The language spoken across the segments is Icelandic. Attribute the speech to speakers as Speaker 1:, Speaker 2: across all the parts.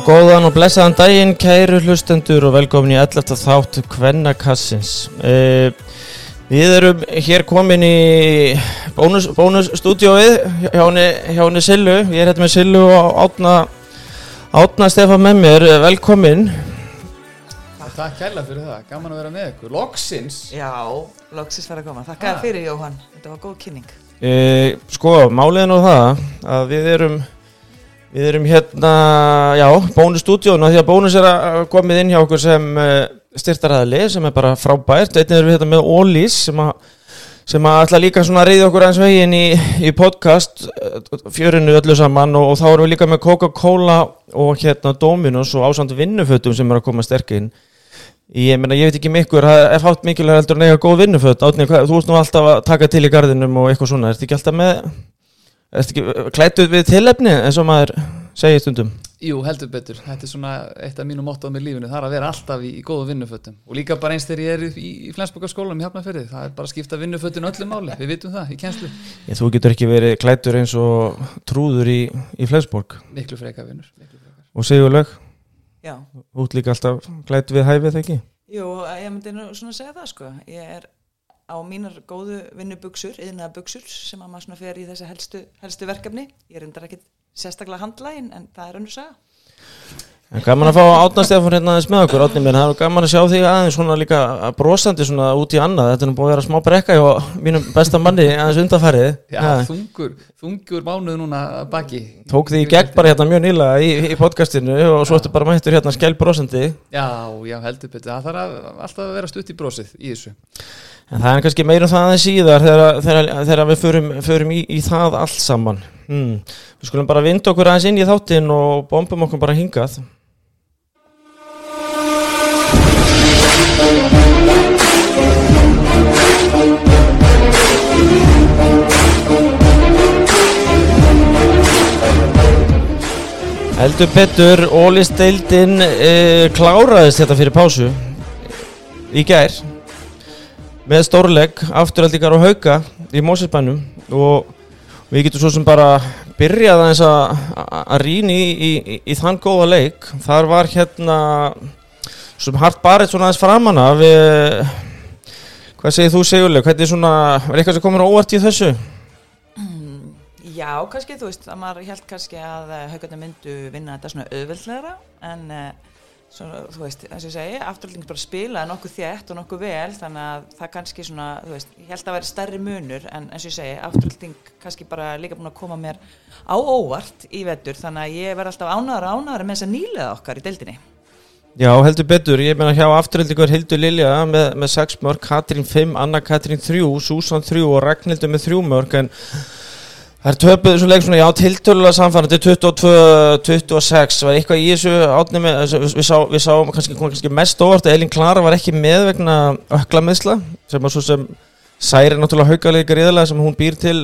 Speaker 1: Já, góðan og blessaðan daginn, kæru hlustendur og velkomin í 11. þáttu Kvennakassins. Uh, við erum hér komin í bónusstúdióið bónus hjá henni Sillu. Ég er hérna með Sillu og átna, átna Stefan með mér. Velkomin.
Speaker 2: Takk kæla fyrir það, gaman að vera með ykkur. Loksins!
Speaker 3: Já, loksins verið að koma. Takk ah. fyrir Jóhann, þetta var góð kynning.
Speaker 1: Uh, sko, málið er nú það að við erum... Við erum hérna, já, bónustúdíónu því að bónus er að komið inn hjá okkur sem uh, styrtaræðli sem er bara frábært. Einnig erum við hérna með Ólís sem að, sem að ætla líka svona að reyða okkur eins veginn í, í podcast fjörinu öllu saman og, og þá erum við líka með Coca-Cola og hérna Dominos og ásand vinnufötum sem er að koma sterkinn. Ég meina, ég veit ekki mikkur, það er fátt mikilvægt heldur en eiga góð vinnuföt. Átni, þú ert nú alltaf að taka til í gardinum og eitthvað svona. Er þetta ekki alltaf með klættuð við tilefni eins og maður segir stundum?
Speaker 2: Jú, heldur betur, þetta er svona eitt af mínu móttáð með lífinu, það er að vera alltaf í, í góðu vinnufötum. Og líka bara eins þegar ég er í, í Flensborgarskólanum í Hafnarferði, það er bara að skipta vinnufötun öllum máli, við vitum það, í kjenslu
Speaker 1: Ég, Þú getur ekki verið klættur eins og trúður í, í Flensborg.
Speaker 2: Miklu freka vinnur.
Speaker 1: Og Sigurlaug? Út líka alltaf klættu við hæfið ekki?
Speaker 3: Jú, ég myndi nú svona segja það sko, ég er á mínar góðu vinnubugsur, yðnaða bugsur sem að maður svona fer í þessi helstu, helstu verkefni. Ég endar ekkit sérstaklega handlægin en það er önnur saga.
Speaker 1: En gaman að fá átnastefn hérna aðeins með okkur, átnum minn, það er gaman að sjá þig aðeins svona líka brosandi svona út í annað, þetta er nú búið að vera smá brekka hjá mínum besta manni aðeins undanfærið.
Speaker 2: Já, ja. þungur, þungur mánuð núna baki.
Speaker 1: Tók því í gegn bara hérna mjög nýla í, í podcastinu og svo ertu bara mættur hérna skell brosandi.
Speaker 2: Já, já, heldur betur, það þarf alltaf að vera stutt í brosið í þessu.
Speaker 1: En það er kannski meirum það aðeins síðar þegar, þegar, þegar við förum, förum í, í það allt saman. Hmm. Við skulum bara vinda okkur aðeins inn í þáttinn og bombum okkur bara hingað. Heldur Petur, Óli Steildin eh, kláraðist þetta fyrir pásu í gær með stórleg, afturhaldingar og hauka í Mósesbænum og við getum svo sem bara byrjað aðeins að rýna í, í, í, í þann góða leik. Þar var hérna sem hart barið svona aðeins framanna við, hvað segir þú Sigurleg, hvernig er svona, er eitthvað sem komur óvart í þessu?
Speaker 3: Já, kannski, þú veist, að maður held kannski að haugarnir myndu vinna þetta svona auðveldlegra en Svo, þú veist, eins og ég segi, afturhalding bara spilaði nokkuð þétt og nokkuð vel þannig að það kannski svona, þú veist, ég held að vera stærri munur en eins og ég segi, afturhalding kannski bara líka búin að koma mér á óvart í vettur þannig að ég verði alltaf ánaður og ánaður með þess að nýlega okkar í deildinni.
Speaker 1: Já, heldur betur, ég meina hjá afturhaldingur Hildur Lilja með, með 6 mörg, Katrín 5, Anna Katrín 3, Susan 3 og Ragnhildur með 3 mörg en Það er töpuð svo leik svona, já, tiltölulega samfærandi 22-26 var eitthvað í þessu átnum við, sá, við sáum kannski, kannski mest óvart að Elin Klara var ekki með vegna ökla meðsla sem var svo sem særi náttúrulega haugalega riðilega sem hún býr til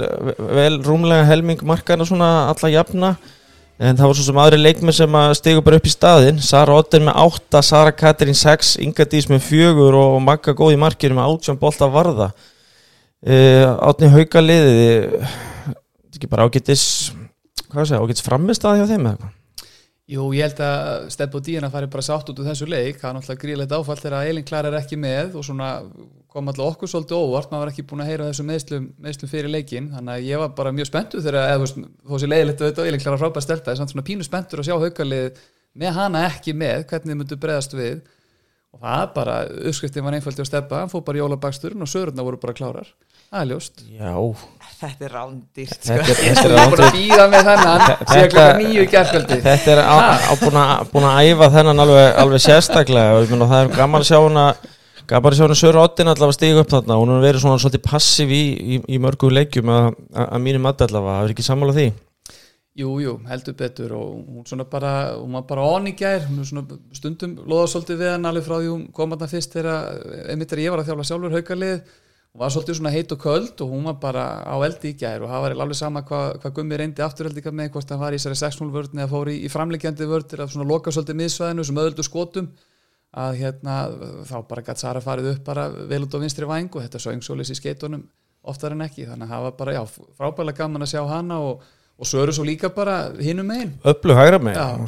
Speaker 1: vel rúmlega helming markaðina svona alla jafna. En það var svo sem aðri leikmið sem stigur bara upp í staðin Sara Otten með 8, Sara Katrín 6 Inga Dís með 4 og Magga góð í markinu með 18 bolta varða. Uh, átni haugaliðið ekki bara ágættis hvað sé, ágættis framist að hjá þeim eða eitthvað?
Speaker 2: Jú, ég held að Stepp og Díana fari bara sátt út úr þessu leik, það er náttúrulega gríðilegt áfall þegar Elin Klar er ekki með og svona kom alltaf okkur svolítið óvart, maður var ekki búin að heyra þessu meðslum, meðslum fyrir leikin, þannig að ég var bara mjög spenntur þegar, eða þú veist, leiðilegt auðvitað Elin Klar að frábæða stelta, það er svona pínu spenntur að sjá haukalið með hana ekki með, hvernig þið myndu bregðast við og það bara, uppskriftin var einfaldi að steppa, hann fóð bara jólabaksturinn og sögurna voru bara klárar. Það er ljóst.
Speaker 1: Já.
Speaker 3: Þetta er rándýrt
Speaker 1: sko. Þetta er rándýrt
Speaker 2: Þetta er búin að býða með þennan síðan klokka nýju í gerðkvöldi
Speaker 1: Þetta er búin að æfa þennan alveg, alveg sérstaklega. Og það er gaman að sjá hana gaman að sjá hana Söru Ottin allavega stíga upp þarna. Hún har verið svona svolítið passiv í, í, í mörgu leikjum að, að mínum allavega. Það er ekki sammála því
Speaker 2: Jú, jú, heldur betur og hún svona bara, hún var bara onni gær, hún svona stundum loða svolítið við hann alveg frá því hún kom að það fyrst þegar, einmitt er ég var að þjála sjálfur haukalið. Hún var svolítið svona heit og köld og hún var bara á eldi í gær og það var alveg sama hvað hva gummi reyndi afturheldika með hvort það var í þessari 6-0 vörðin eða fór í, í framlegjandi vörðir að svona loka svolítið miðsvæðinu sem öðuldu skotum. Að hérna þá bara gætt Sara farið upp bara vel út á vinstri væng og þetta söng svolítið í skeitunum oftar en ekki. Þannig að það var bara já frábæðilega gaman að sjá hana og og svo eru svo líka bara hinum megin.
Speaker 1: Öllu hægra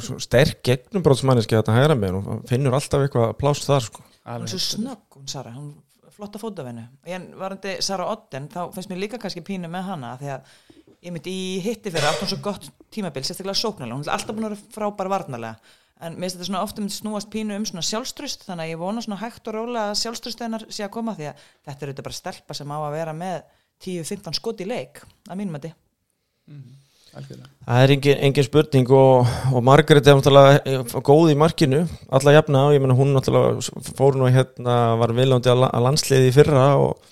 Speaker 1: svo sterk gegnumbrottsmanniski þetta hægra með og finnur alltaf eitthvað plást þar sko.
Speaker 3: hún er svo snögg, hún Sara. Hún flotta fótavinnu. Og ég varandi Sara Otten þá finnst mér líka kannski pínu með hana því að ég myndi í hitti fyrir átt hún svo gott tímabil, sérstaklega sóknarlega. Hún er alltaf búin að vera frábær varnarlega. En mér finnst þetta svona ofta myndi snúast pínu um svona sjálfströst þannig að ég vona svona hægt og rólega að sjálfströst hennar sé að koma því að þetta er auðvitað bara stelpa sem á að vera með 10-15 skot í leik að mínum að
Speaker 2: algjörlega
Speaker 1: það er engin, engin spurning og, og Margaret er náttúrulega góð í markinu alla jafna og ég menna hún náttúrulega fór nú hérna var viljandi að, la- að landsliði í fyrra og,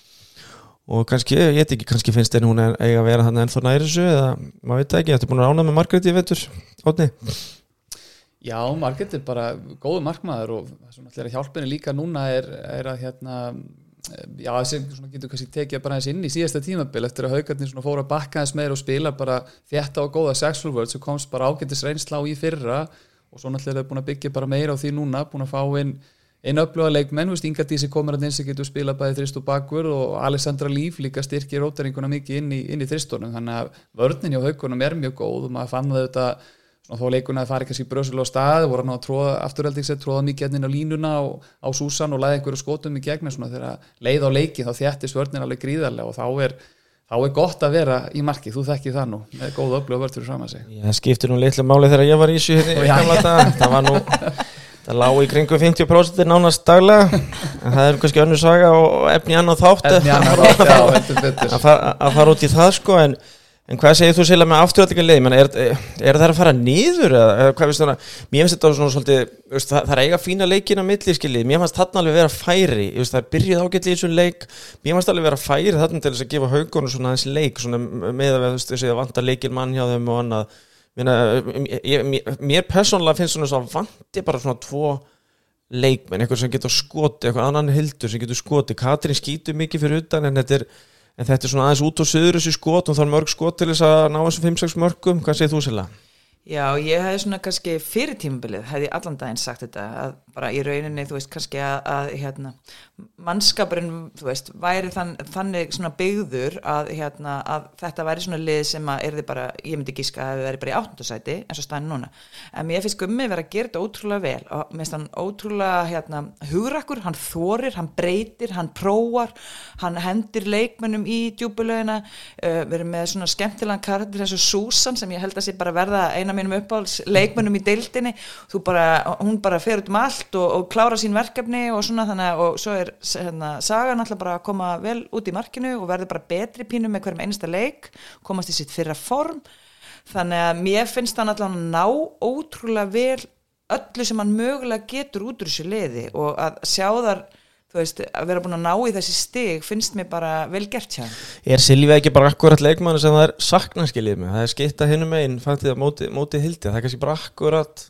Speaker 1: og kannski, ég veit ekki kannski finnst henni hún eiga að vera hann ennþá næri þessu eða maður veit ekki, þetta er búin að rána með Margaret í vetur átni
Speaker 2: Já, Marget er bara góðu markmaður og það sem náttúrulega hjálpinni líka núna er, er að hérna já, þessi getur kannski tekið bara eins inn í síðasta tímabil eftir að haugarnir svona fóru að bakka eins meir og spila bara þétta og góða sexual words sem komst bara ágættis reynsla á í fyrra og svo náttúrulega er búin að byggja bara meira á því núna, búin að fá inn einn öfluga leikmenn, veist, Inga Dísi komur að eins sem getur spila bæði þrist og bakvör og Alessandra Líf líka styrkir rótaringuna mikið inn í, í þristunum, þannig að vörnin hjá haugunum er mjög góð og maður fann það auðvitað svona þó leikuna að fara kannski bröðslega á stað voru hann að tróða, afturhaldið tróða mikið inn á línuna á, á Susan og læði einhverju skotum í gegn svona. Þegar leið á leiki þá þjætti svörnin alveg gríðarlega og þá er, þá er gott að vera í marki, þú þekki það nú með góð öflug vörð fyrir fram að sig
Speaker 1: ég skipti nú litlu máli þegar ég var í þessu hérna það var nú það lág í kringum 50% nánast daglega. En það er kannski önnur saga og efni annað þátt.
Speaker 2: Efni annað þátt, já, heldur betur.
Speaker 1: að fara, að fara út í það sko en, en hvað segir þú sérlega með afturhaldingar leið menn, er, er það að fara það mér finnst þetta svona svolítið veist, það, það er eiga fína leikin á milli skiljið mér finnst þarna alveg vera færi veist, það er byrjuð ágætli í þessum leik. Mér finnst alveg vera færi þarna til þess að gefa haugunum svona aðeins leik svona með að þessi að vanta leikin mann hjá þeim og annað. Mér, ég, mér, mér persónulega finnst svona svona vanti bara svona tvo leikmenn, eitthvað sem getur skoti eitthvað annan hildur sem getur skoti Katrín skýtur mikið fyrir utan en þetta er en þetta er svona aðeins út og söður þessu skot og það er mörg skot til þess að ná þessum 5-6 mörgum hvað segir þú sérlega?
Speaker 3: Já, ég hefði svona kannski fyrir tímabilið hefði ég allan daginn sagt þetta að bara í rauninni, þú veist, kannski að, að hérna, mannskapurinn þú veist, væri þann, þannig svona byggður að, hérna, að þetta væri svona lið sem að er þið bara, ég myndi gíska að það væri bara í áttundasæti eins og stæðin núna, en mér finnst gummi verið að gera þetta ótrúlega vel og mér finnst hann ótrúlega hérna, hugrakkur, hann þorir, hann breytir, hann prófar hann hendir leikmennum í djúbulögina, uh, verið með svona skemmtilegan karakter eins og Susan sem ég held að sé bara verða eina mínum uppáhalds leikmennum í deildinni, bara hún bara fer út um allt og, og klára sín verkefni og svona þannig og er hérna, sagan alltaf bara að koma vel út í markinu og verður bara betri pínu með hverjum einasta leik, komast í sitt fyrra form, þannig að mér finnst hann alltaf að ná ótrúlega vel öllu sem hann mögulega getur út úr þessu liði og að sjá þar þú veist, að vera búin að ná í þessi stig finnst mér bara vel gert hjá
Speaker 1: Er Silvíða ekki bara akkurat leikmann sem það er saknarskiljið með, það er skipta hinnum einn fættið að móti, móti hildi, það er kannski bara akkurat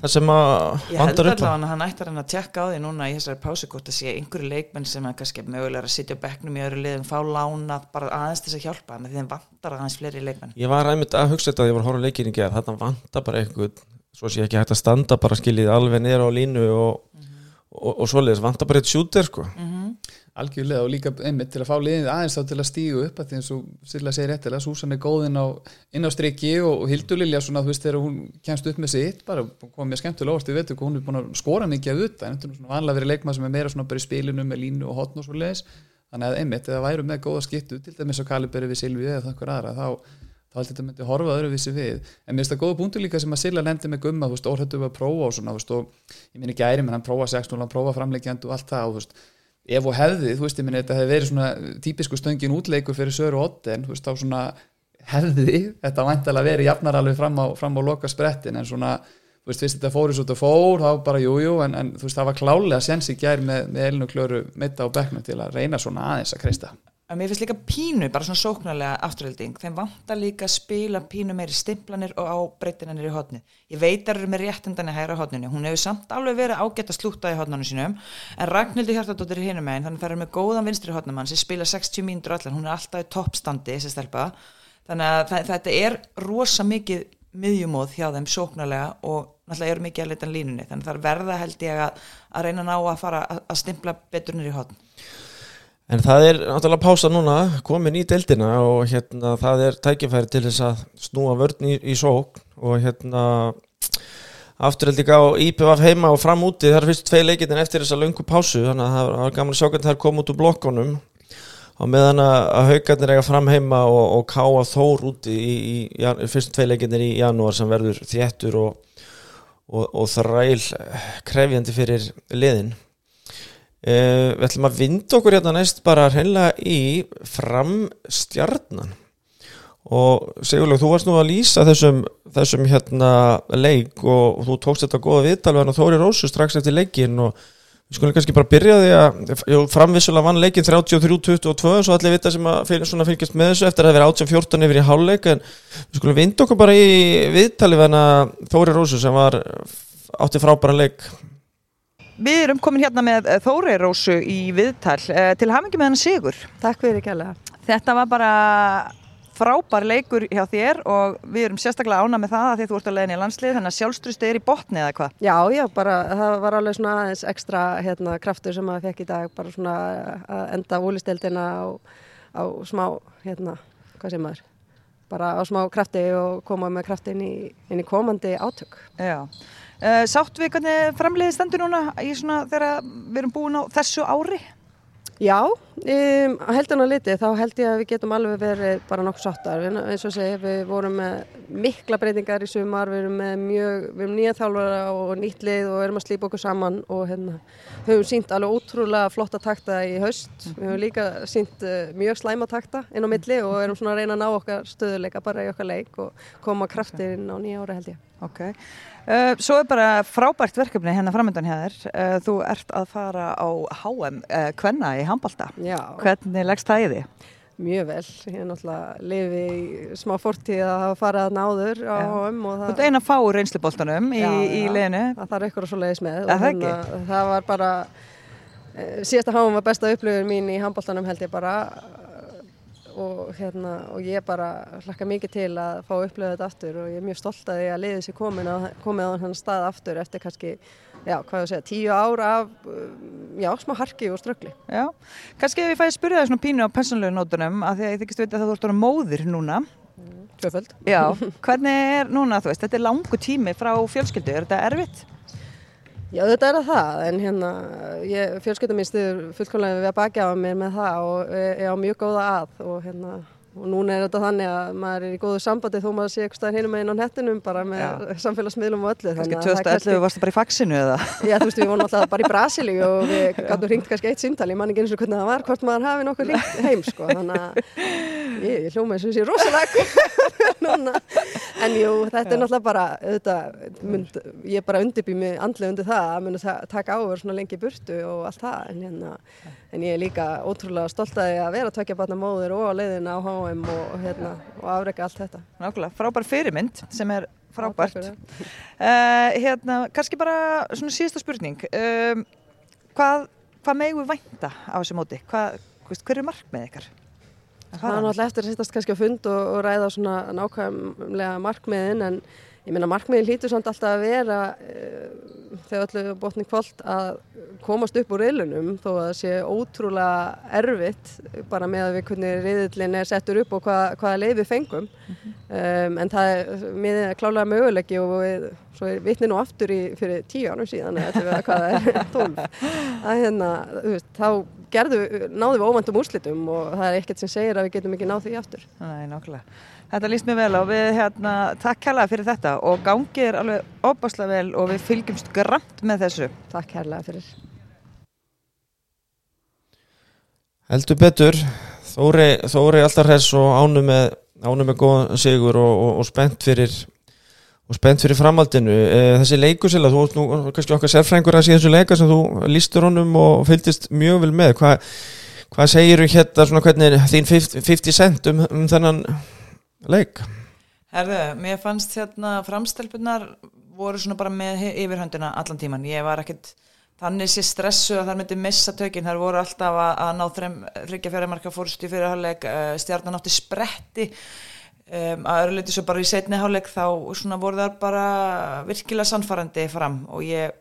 Speaker 1: það sem að
Speaker 3: Ég held
Speaker 1: vandar upp á.
Speaker 3: allavega að hann ættir hann að tjekka á því núna í þessari pásikort að sé einhverju leikmenn sem er kannski mögulega að sitja á bekknum í öðru liðum, fá lánað bara aðeins til þess að hjálpa með því þeim vantar aðeins fleiri leikmenn.
Speaker 1: Ég var einmitt að hugsa þetta að ég var að horfa leikin í gerð þetta vantar bara einhvern svo sé ekki hægt að standa bara skiljið alveg niður á línu og, og, og svoleiðis vantar bara eitt sjúter sko
Speaker 2: algjörlega og líka einmitt til að fá liðið aðeins þá til að stígu upp að því eins og Silla segir réttilega, Súsan er góð inn á, inn á strikki og, Hildur Lilja svona þú veist þegar hún kemst upp með sitt bara kom mér skemmtilega óvart, við veitum hún er búin að skora mikið af þetta, en þetta er svona vanlega verið leikmað sem er meira svona bara í spilinu með línu og hotn og svo leiðis, þannig að einmitt eða væru með góða skiptu, til dæmis á Kaliberi við Silvi eða þannig aðra, þá þá held ég þetta myndi horfa öðruvísi við. En mér finnst það góða punktu líka sem að Silla lendi með gumma þú veist, orðhættu við að prófa og svona þú veist, og ég minni gæri, menn hann prófa 6-0 hann prófa framleikjand og allt það og þú veist ef og hefði, þú veist, ég minni þetta hefði verið svona típisku stöngin útleikur fyrir Söru Otten, þú veist, þá svona hefði þetta væntalega verið jafnar alveg fram á, fram á loka sprettin en svona, þú veist, fyrst þetta fór í svo þetta fór þá bara jújú, jú, en, en þú veist, það var klálega sens í gær með, með Elinu Klöru mitta á bekknum til að reyna svona aðeins að kreista
Speaker 3: En mér finnst líka pínu, bara svona sóknarlega afturhalding, þeim vantar líka að spila pínu meiri stimplanir og á breytinanir í hodni. Ég veit að það eru með réttindan í hægra hodninu, hún hefur samt alveg verið ágætt að slúta í hodnanu sínum, en Ragnhildur Hjartardóttir er hinum meginn, þannig að það eru með góðan vinstri hodnamann sem spila 60 mínútur allan, hún er alltaf í toppstandi, þessi stelpa, þannig að það, þetta er rosa mikið miðjumóð hjá þeim sóknarlega og náttúrulega eru mikið að leita línunni, þannig að það er verða held ég að, að reyna að ná að fara að, að stimpla beturnir í hodn.
Speaker 1: En það er náttúrulega pása núna, komin í deildina og hérna það er tækifæri til þess að snúa vörn í, í sók og hérna afturhaldið á IPVF heima og fram úti. Þar fyrst tvei leikinn eftir þessa löngu pásu þannig að það var gaman að sjá hvernig það er komið út úr blokkonum og meðan að haugarnir eiga fram heima og, og káa þór úti í, í, í fyrst tvei leikinnir í janúar sem verður þéttur og, og, og þræl krefjandi fyrir liðin Uh, við ætlum að vinda okkur hérna næst bara hreinlega í framstjarnan. Og Sigurleg, þú varst nú að lýsa þessum, þessum hérna leik og þú tókst þetta góða viðtal við hann og Þóri Rósu strax eftir leikin og við skulum kannski bara byrja því að framvissulega vann leikin 33-22 svo allir vita sem að fylgjast með þessu eftir að vera 18-14 yfir í háluleik en við skulum vinda okkur bara í viðtali við hann að Þóri Rósu sem var átti frábæra leik
Speaker 3: Við erum komin hérna með Þóri Rósu í viðtal til hafingi með hann Sigur.
Speaker 4: Takk fyrir kærlega.
Speaker 3: Þetta var bara frábær leikur hjá þér og við erum sérstaklega ána með það að því þú ert að leiðin í landslið þannig að sjálfströstu er í botni eða hvað?
Speaker 4: Já, já, bara það var alveg svona aðeins ekstra hérna, kraftur sem maður fekk í dag bara svona að enda úlisteldina á, á smá, hérna, hvað sem maður? Bara á smá krafti og koma með krafti inn í, inn í komandi átök.
Speaker 3: Já. Uh, sátt við hvernig framleiði stendur núna í svona þegar við erum búin á þessu ári?
Speaker 4: Já, um, heldur að liti þá held ég að við getum alveg verið bara nokkuð sáttar, við, eins og segi við vorum með mikla breytingar í sumar við erum með mjög, við erum nýja þjálfara og nýtt lið og erum að slípa okkur saman og hérna, höfum sínt alveg ótrúlega flotta takta í haust. Við höfum líka sínt uh, mjög slæma takta inn á milli og erum svona að reyna að ná okkar stöðuleika bara í okkar leik og koma kraftir inn á nýja ára held ég.
Speaker 3: Ok, svo er bara frábært verkefni hérna framöndan hjá þér. Uh, þú ert að fara á HM Kvenna í Hambalta.
Speaker 4: Já.
Speaker 3: Hvernig leggst það í því?
Speaker 4: Mjög vel. Ég er náttúrulega lifi í smá fortíð að hafa farið að náður á HM.
Speaker 3: Þú ert eina fá reynsluboltanum í, í liðinu.
Speaker 4: Það þarf ykkur að svo leiðis með.
Speaker 3: Það ekki?
Speaker 4: Það var bara, síðasta HM var besta upplifun mín í Hambaltanum held ég bara og, hérna, og ég bara hlakka mikið til að fá að upplifa þetta aftur og ég er mjög stolt að ég að liði sér komin á, komið á hann stað aftur eftir kannski, já, hvað ég segja, tíu ára af, já, smá harki og ströggli.
Speaker 3: Já, kannski ef ég fæði að spyrja það svona pínu á personlegu nótunum að því að ég þykist veit að þú ert móðir núna.
Speaker 4: Tvöföld.
Speaker 3: Já, hvernig er núna, þú veist, þetta er langu tími frá fjölskyldu, er þetta erfitt?
Speaker 4: Já þetta er að það en hérna fjölskyldum mín stuður fullkomlega við að baki á mér með það og ég á mjög góða að og hérna og núna er þetta þannig að maður er í góðu sambandi þó maður sé eitthvað hinum einn á nettinum bara með Já. samfélagsmiðlum og öllu
Speaker 3: Kannski 2011 varstu bara í faxinu eða?
Speaker 4: Já þú veist við vorum alltaf bara í Brasíli og við gætum hringt kannski eitt símtali ég man ekki eins og hvernig það var hvort maður hafi nokkuð hringt heim sko þannig að ég, ég hljóma eins og þessi rosalega núna en jú þetta er náttúrulega bara auðvitað, mynd, ég er bara undirbý mig andlega undir það að mynda taka áver svona lengi burtu og allt það en, hérna, en ég er líka ótrúlega stolt að ég að vera tvekja batna móður og á leiðina á HM og, hérna, og afreika allt þetta.
Speaker 3: Nákvæmlega, frábær fyrirmynd sem er frábært. Uh, hérna, kannski bara svona síðasta spurning, um, hvað, hvað megum við vænta á þessu móti? Hvað, hver er markmið ykkar?
Speaker 4: Það er náttúrulega eftir að sittast kannski á fund og, og ræða svona nákvæmlega markmiðin en ég meina markmiðin hlýtur samt alltaf að vera e, þegar öllu botni kvöld að komast upp úr reilunum þó að það sé ótrúlega erfitt bara með að við hvernig reyðlinn er settur upp og hvað, hvaða leið við fengum mm -hmm. um, en það er miðið klálega mögulegi og við, svo er vittni nú aftur í fyrir tíu ánum síðan eða hvað það er tólf að hérna, þú veist, þá gerðu, náðu við óvandum úrslitum og það er ekkert sem segir að við getum ekki náð því aftur.
Speaker 3: Nei, nákvæmlega. Þetta líst mér vel og við hérna, takk kærlega fyrir þetta og gangið er alveg óbáslega vel og við fylgjumst grænt með þessu.
Speaker 4: Takk kærlega fyrir.
Speaker 1: Heldur betur, Þóri, Þóri alltaf hress og ánum með, ánum með góðan sigur og, og, og spennt fyrir og spennt fyrir framhaldinu. Þessi leikusila, þú ert nú kannski okkar sérfrængur að síðan þessu leika sem þú lístur honum og fylgist mjög vel með. Hva, hvað segir þú hérna svona hvernig þín 50 cent um, um þennan leik?
Speaker 3: Herðu, mér fannst hérna framstelpunar voru svona bara með yfirhöndina allan tíman. Ég var ekkert þannig sé stressu að það myndi missa tökinn. Það voru alltaf að, að ná þryggja fjármarka fórstu í fyrirháleik, stjarnan átti spretti Um, að öruleiti svo bara í setni háleik þá svona voru þar bara virkilega sannfarandi fram og ég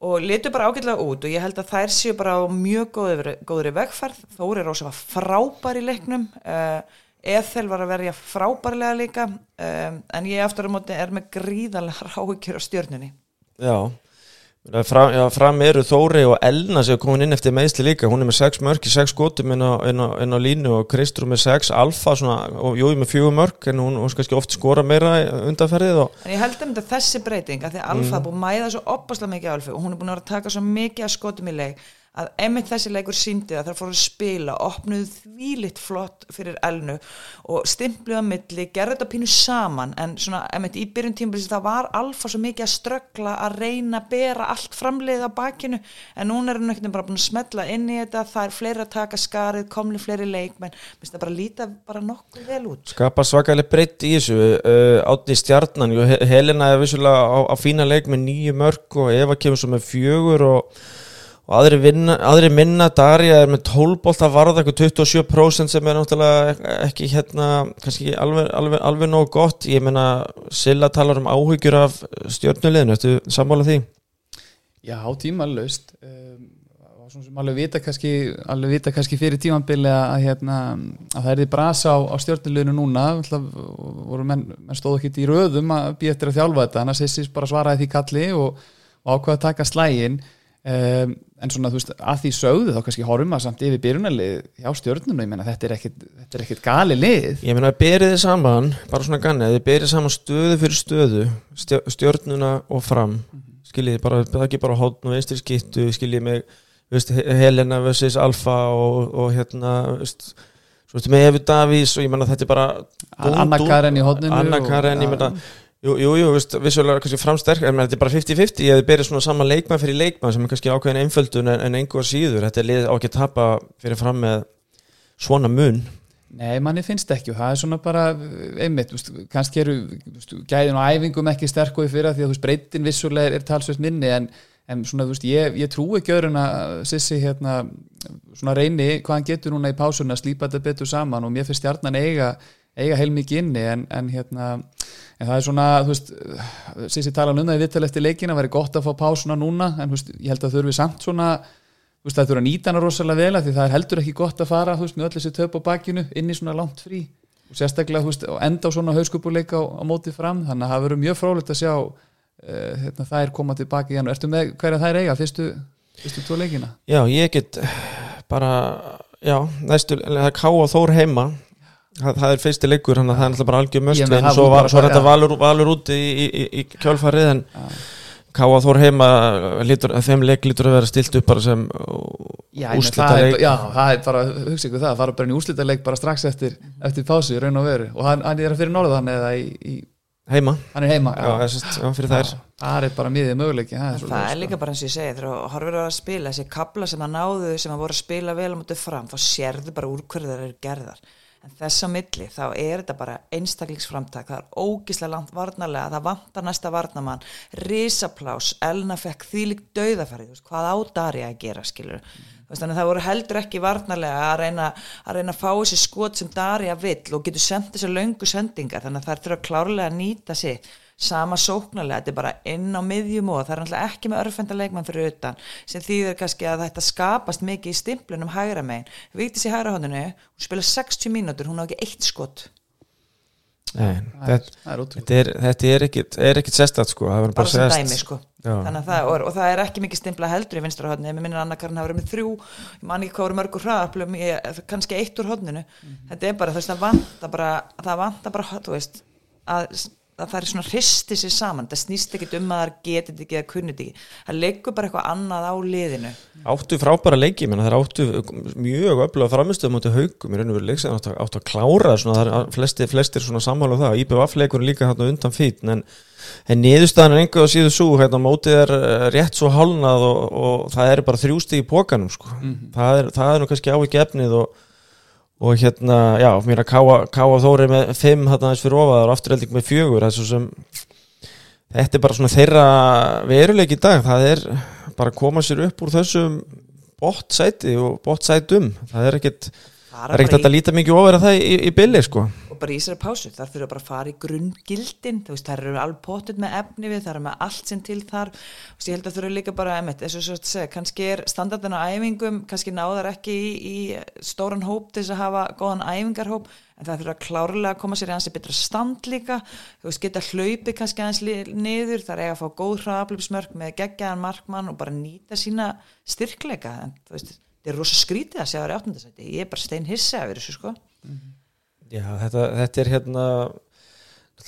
Speaker 3: og litur bara ágætlega út og ég held að þær séu bara á mjög góðri, góðri vegferð Þóri Rósa var frábær í leiknum uh, Ethel var að verja frábærlega líka um, en ég aftur á móti er með gríðalega ráhyggjur á stjörnunni.
Speaker 1: Já, fram, já, fram eru Þóri og Elna sem er komin inn eftir meðsli líka, hún er með 6 mörk í 6 skotum inn á, inn á, inn á línu og Kristrú með 6, Alfa svona, og Jói með 4 mörk en hún, hún skal ekki oft skora meira undanferðið og
Speaker 3: En ég held um þetta þessi breyting að því Alfa búin að mæða svo opaslega mikið Alfa og hún er búin að vera að taka svo mikið að skotum í leik að einmitt þessi leikur síndi að það fór að spila opnuð þvílitt flott fyrir elnu og stimpluð á milli, gerði þetta pínu saman en svona einmitt í byrjun tímabilis það var alfa svo mikið að ströggla að reyna að bera allt framleiðið á bakinu en núna er hún ekkert bara búin að smetla inn í þetta, það er fleiri að taka skarið komli fleiri leikmenn, minnst það bara líta bara nokkuð vel út.
Speaker 1: Skapa svakalega breytt í þessu uh, átti stjarnan, Helena er vissulega á, á fína leik með nýju mörk og Eva kemur svo með fjögur og, og aðri, vinna, aðri minna Darja er með 12 bolt að varða eitthvað 27% sem er náttúrulega ekki hérna, kannski alveg, alveg, alveg nóg gott, ég meina Silla talar um áhyggjur af stjörnuleginu, ertu sammála því?
Speaker 2: Já, tímalaust um, sem alveg vita kannski alveg vita kannski fyrir tímambili að, hérna, að það er því brasa á, á stjórnuleginu núna. Voru menn, menn stóðu ekki í röðum að býja eftir að þjálfa þetta. En að Sissis bara svaraði því kalli og, og ákveða að taka slægin um, en svona þú veist að því sögðu þá kannski horfum að samt yfir byrjunalið hjá stjórnunu, ég menna þetta er ekkit, þetta er ekkit gali lið
Speaker 1: Ég meina að berið þið saman, bara svona ganni, þið berið saman stöðu fyrir stöðu, stjörnuna og fram, skiljið þið bara, það er ekki bara hóttn og vinstri skittu, skiljið mig, veist, He- Helena vs. Alfa og, og hérna, veist, svo veist með Efi Davís og ég meina þetta er bara
Speaker 2: Anna Karen í horninu
Speaker 1: Anna
Speaker 2: og-
Speaker 1: Karen, ég
Speaker 2: já.
Speaker 1: Jú, jú, jú, vissulega kannski framsterk, en þetta er bara 50-50, ég hefði berið svona saman leikmann fyrir leikmann sem er kannski ákveðin einföldun en, en einhver síður, þetta er lið á ekki að tapa fyrir fram með svona mun.
Speaker 2: Nei, manni finnst ekki og það er svona bara einmitt, veist, kannski eru veist, gæðin og æfingum ekki sterk og í fyrra því að breytin vissulega er, talsveit minni en, en svona, veist, ég, ég trú ekki öðrun að Sissi hérna svona reyni hvað hann getur núna í pásunni að slípa þetta betur saman og mér finnst stjarnan eiga eiga heilmikið inni en, en hérna en það er svona, þú veist Sissi tala um það í vittal eftir leikina, væri gott að fá pásuna núna, en veist, ég held að þurfi samt svona þú veist, það þurfa að nýta hana rosalega vel því það er heldur ekki gott að fara þú veist, með öll þessi töp á bakinu inn í svona langt frí. Og sérstaklega þú veist, og enda á svona hauskupuleika á, á móti fram þannig að það verður mjög frólægt að sjá uh, hérna, þær koma tilbaki í hann Ertu með hverja þær eiga, fyrstu, fyrstu tvo leikina?
Speaker 1: Já, ég get bara, já, næstu, það er Ká og Þór heima það, það er fyrsti leikur, þannig að það er alltaf bara algjör möst
Speaker 2: Ég
Speaker 1: en
Speaker 2: það
Speaker 1: svo, var, er þetta
Speaker 2: já.
Speaker 1: valur, valur úti í, í, í, í kjálfarið en Ká og Þór heima lítur, þeim leik lítur að vera stilt upp bara sem
Speaker 2: ég það er,
Speaker 1: leik
Speaker 2: já, það er bara, hugsa ykkur það, það fara bara inn í úslita leik bara strax eftir, eftir pásu, í raun og veru. Og hann, hann er fyrir norðan eða í, í
Speaker 1: heima,
Speaker 2: hann er heima
Speaker 1: já, já, sest, já fyrir þær.
Speaker 2: Það er bara miðið möguleiki það er,
Speaker 3: það
Speaker 2: svoleiðis,
Speaker 3: er líka bara eins og ég segi þegar á að spila þessi kabla sem það náðu sem að voru að spila vel á móti fram þá sérðu bara úr hverju það eru gerðar en þess á milli þá er þetta bara einstaklingsframtak, það er ógislega langt varnarlega, það vantar næsta varnamann risaplás, Elna fekk þú veist, hvað á Darja að gera skilur, veist, þannig að það voru heldur ekki varnarlega að reyna að reyna að fá þessi skot sem Darja vill og getur sendt þessi löngu sendingar, þannig að það er þurfa klárlega að nýta sig sama sóknarlega, þetta er bara inn á miðjum og það er náttúrulega ekki með örfenda leikmann fyrir utan, sem þýðir kannski að þetta skapast mikið í stimplunum hægra megin. Víktis í hægra hóndinu, hún spila 60 mínútur, hún á ekki eitt skot.
Speaker 1: Nei, þetta,
Speaker 2: er
Speaker 1: er, er er ekkit sestat sko, það
Speaker 3: bara sem dæmi sko. Að það, og, og það er ekki mikið stimpla heldur í vinstra hodni, ég minnir Anna Karin hafa verið með þrjú ég man ekki hvað voru mörgur hraðaplum kannski eitt úr hodninu þetta er bara, þú veist, það vanta bara það vanta bara, þú veist að, að það er svona hristi sér saman. Það snýst ekkit um að það getið ekki eða kunnið ekki, það leikur bara eitthvað annað á liðinu.
Speaker 1: Áttu frábæra leiki, menn það er áttu mjög öfluga framistöðum áttu haugum í raun og veru leik sem áttu, áttu að klára svona, það er flestir, flestir svona sammála um það. IBVF leikur líka hérna undan fít en, en niðurstaðan er einhver að síðu svo hérna mótið er eh, rétt svo hálnað og, og það er bara þrjústi í pókanum sko. það, er, það er og, hérna, já, mér að káa, káa þóri með fimm hérna aðeins fyrir ofaðar og afturhelding með fjögur, það er svo sem þetta er bara svona þeirra veruleik í dag, það er bara að koma sér upp úr þessum bótt sæti og bótt sætum það er ekkit, það er ekkit hægt að líta mikið ofar að það í, í billi sko
Speaker 3: bara í sér pásu, þar fyrir bara að fara í grunngildin, þú veist, þar eru alveg potið með efni við, þar eru með allt sem til þar. Þú veist, ég held að þau eru líka bara, emitt, þess að segja, kannski er standardin á æfingum kannski náðar ekki í, í stóran hóp til þess að hafa góðan æfingarhóp en það fyrir að klárlega koma sér í hansi betra stand líka, þú veist, geta hlaupi kannski aðeins niður, þar eiga að fá góð hraðablöfsmörk með geggjaðan markmann og bara nýta sína styrkleika en þú þetta er rosa skrítið að segja það í áttundasæti, ég er bara stein hissa af þessu sko. Mm -hmm.
Speaker 1: Já, þetta, þetta er hérna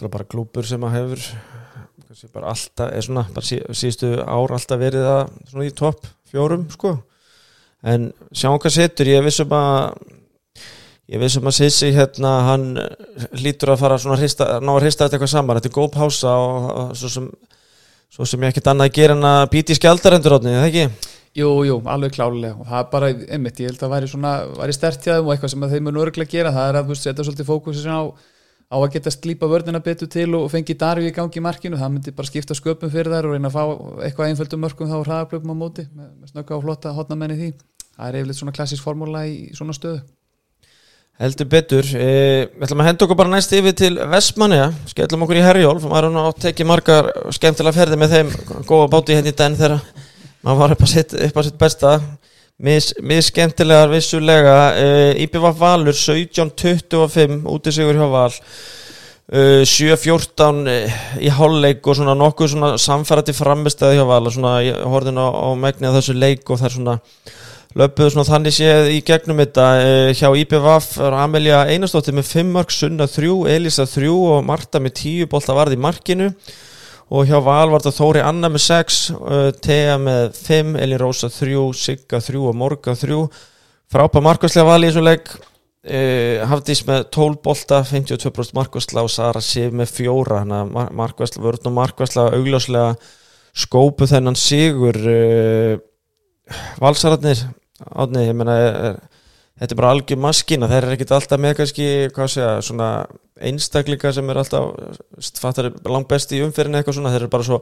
Speaker 1: bara glúpur sem að hefur bara alltaf, er svona sí, síðustu ár alltaf verið að svona í topp fjórum sko en sjáum hvað setur, ég vissum að ég vissum að Sissi hérna, hann lítur að fara svona hrista, ná að hrista þetta eitthvað saman, þetta er góð pása og, og svo sem svo sem ég ekkert annað að gera en að býti í skjaldarendur átni, eða ekki?
Speaker 2: Jú, jú, alveg klálega og það er bara, einmitt, ég held að væri svona, væri stertjaðum og eitthvað sem þeim er nörgulega að gera, það er að þú setja svolítið fókusin á, á að geta slípa vörnina betur til og fengi darfi í gangi í markinu, það myndi bara skipta sköpum fyrir þær og reyna að fá eitthvað einföldum mörgum þá hraðaplöpum á móti með, með snögga og flotta hotnamenni því, það er yfirleitt svona klassísk formúla í svona stöðu.
Speaker 1: Heldur betur, eh, við ætlum að henda okkur bara næst yfir til Vestmanniða, skellum okkur í Herjólf, maður er að tekja margar skemmtilega ferði með þeim, góða báti hérna í den þegar maður var upp að sitt, upp að sitt besta, mið skemmtilegar vissulega, eh, Íbjöfaf Valur 17-25 út í sigur hjá Val, eh, 7-14 í hálfleik og svona nokkuð svona samfærati frambestæði hjá Val. Og svona horfði á, á megni að þessu leik og það er svona löpuðu svona þannig séð í gegnum þetta. Eh, hjá IPVF er Amelja Einarstóttir með 5 mark, Sunna 3, Elisa 3 og Marta með 10 bólta varð í markinu og hjá Val var þetta Þóri Anna með 6, Thea með 5, Elin Rósa 3, Sigga 3 og Morga 3 frápa markværslega Val í þessu legg eh, Hafdís með 12 bólta 52% markværsla og Sara Sif með 4 hann að markværsla vörðn og markværsla augljóslega skópu þennan sigur. Eh, valsararnir átni, ég menna þetta er bara algjör maskina, þeir eru ekkit alltaf með kannski, hvað segja, svona einstaklinga sem er alltaf fattar langt best í umferðinu eitthvað svona þeir eru bara svo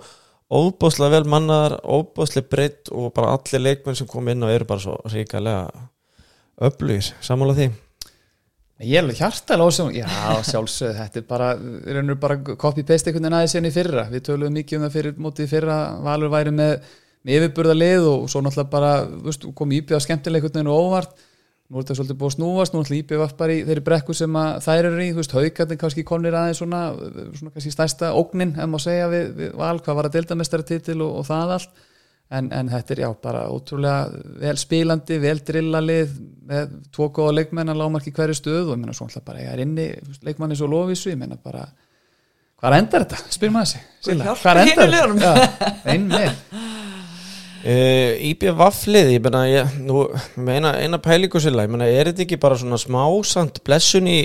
Speaker 1: óbúslega vel mannar óbúslega breytt og bara allir leikmenn sem kom inn og eru bara svo ríkalega öflugir, sammála því?
Speaker 2: Ég er alveg hjartalega ásum, já sjálfsög þetta er bara, við erum bara copy-paste einhvern veginn aðeins enn í fyrra, við töluðum mikið um það fyrir mótið fyrra, Valur væri með með yfirburða lið og svo náttúrulega bara veist, kom Íbjöð að nú er þetta svolítið búið að snúast, nú er Íbjöð var bara í þeirri brekku sem þær eru í haugatinn kannski konir aðeins svona, svona kannski stærsta ógnin, en má segja við, við val, hvað var að delta mestaratitil og, og það allt. En, en þetta er já, bara ótrúlega vel spílandi, vel drillalið með tvo góða leikmenn að lámarki hverju stöð og ég menna svo náttúrulega bara ég er inni leikmanni svo lofisu, ég menna bara hvað endar þetta, spyr maður þessi hvað endar þetta?
Speaker 1: Uh, IBVF lið, ég menna ég, nú, eina, eina pælingu sérlega, ég menna er þetta ekki bara svona smásand blessun í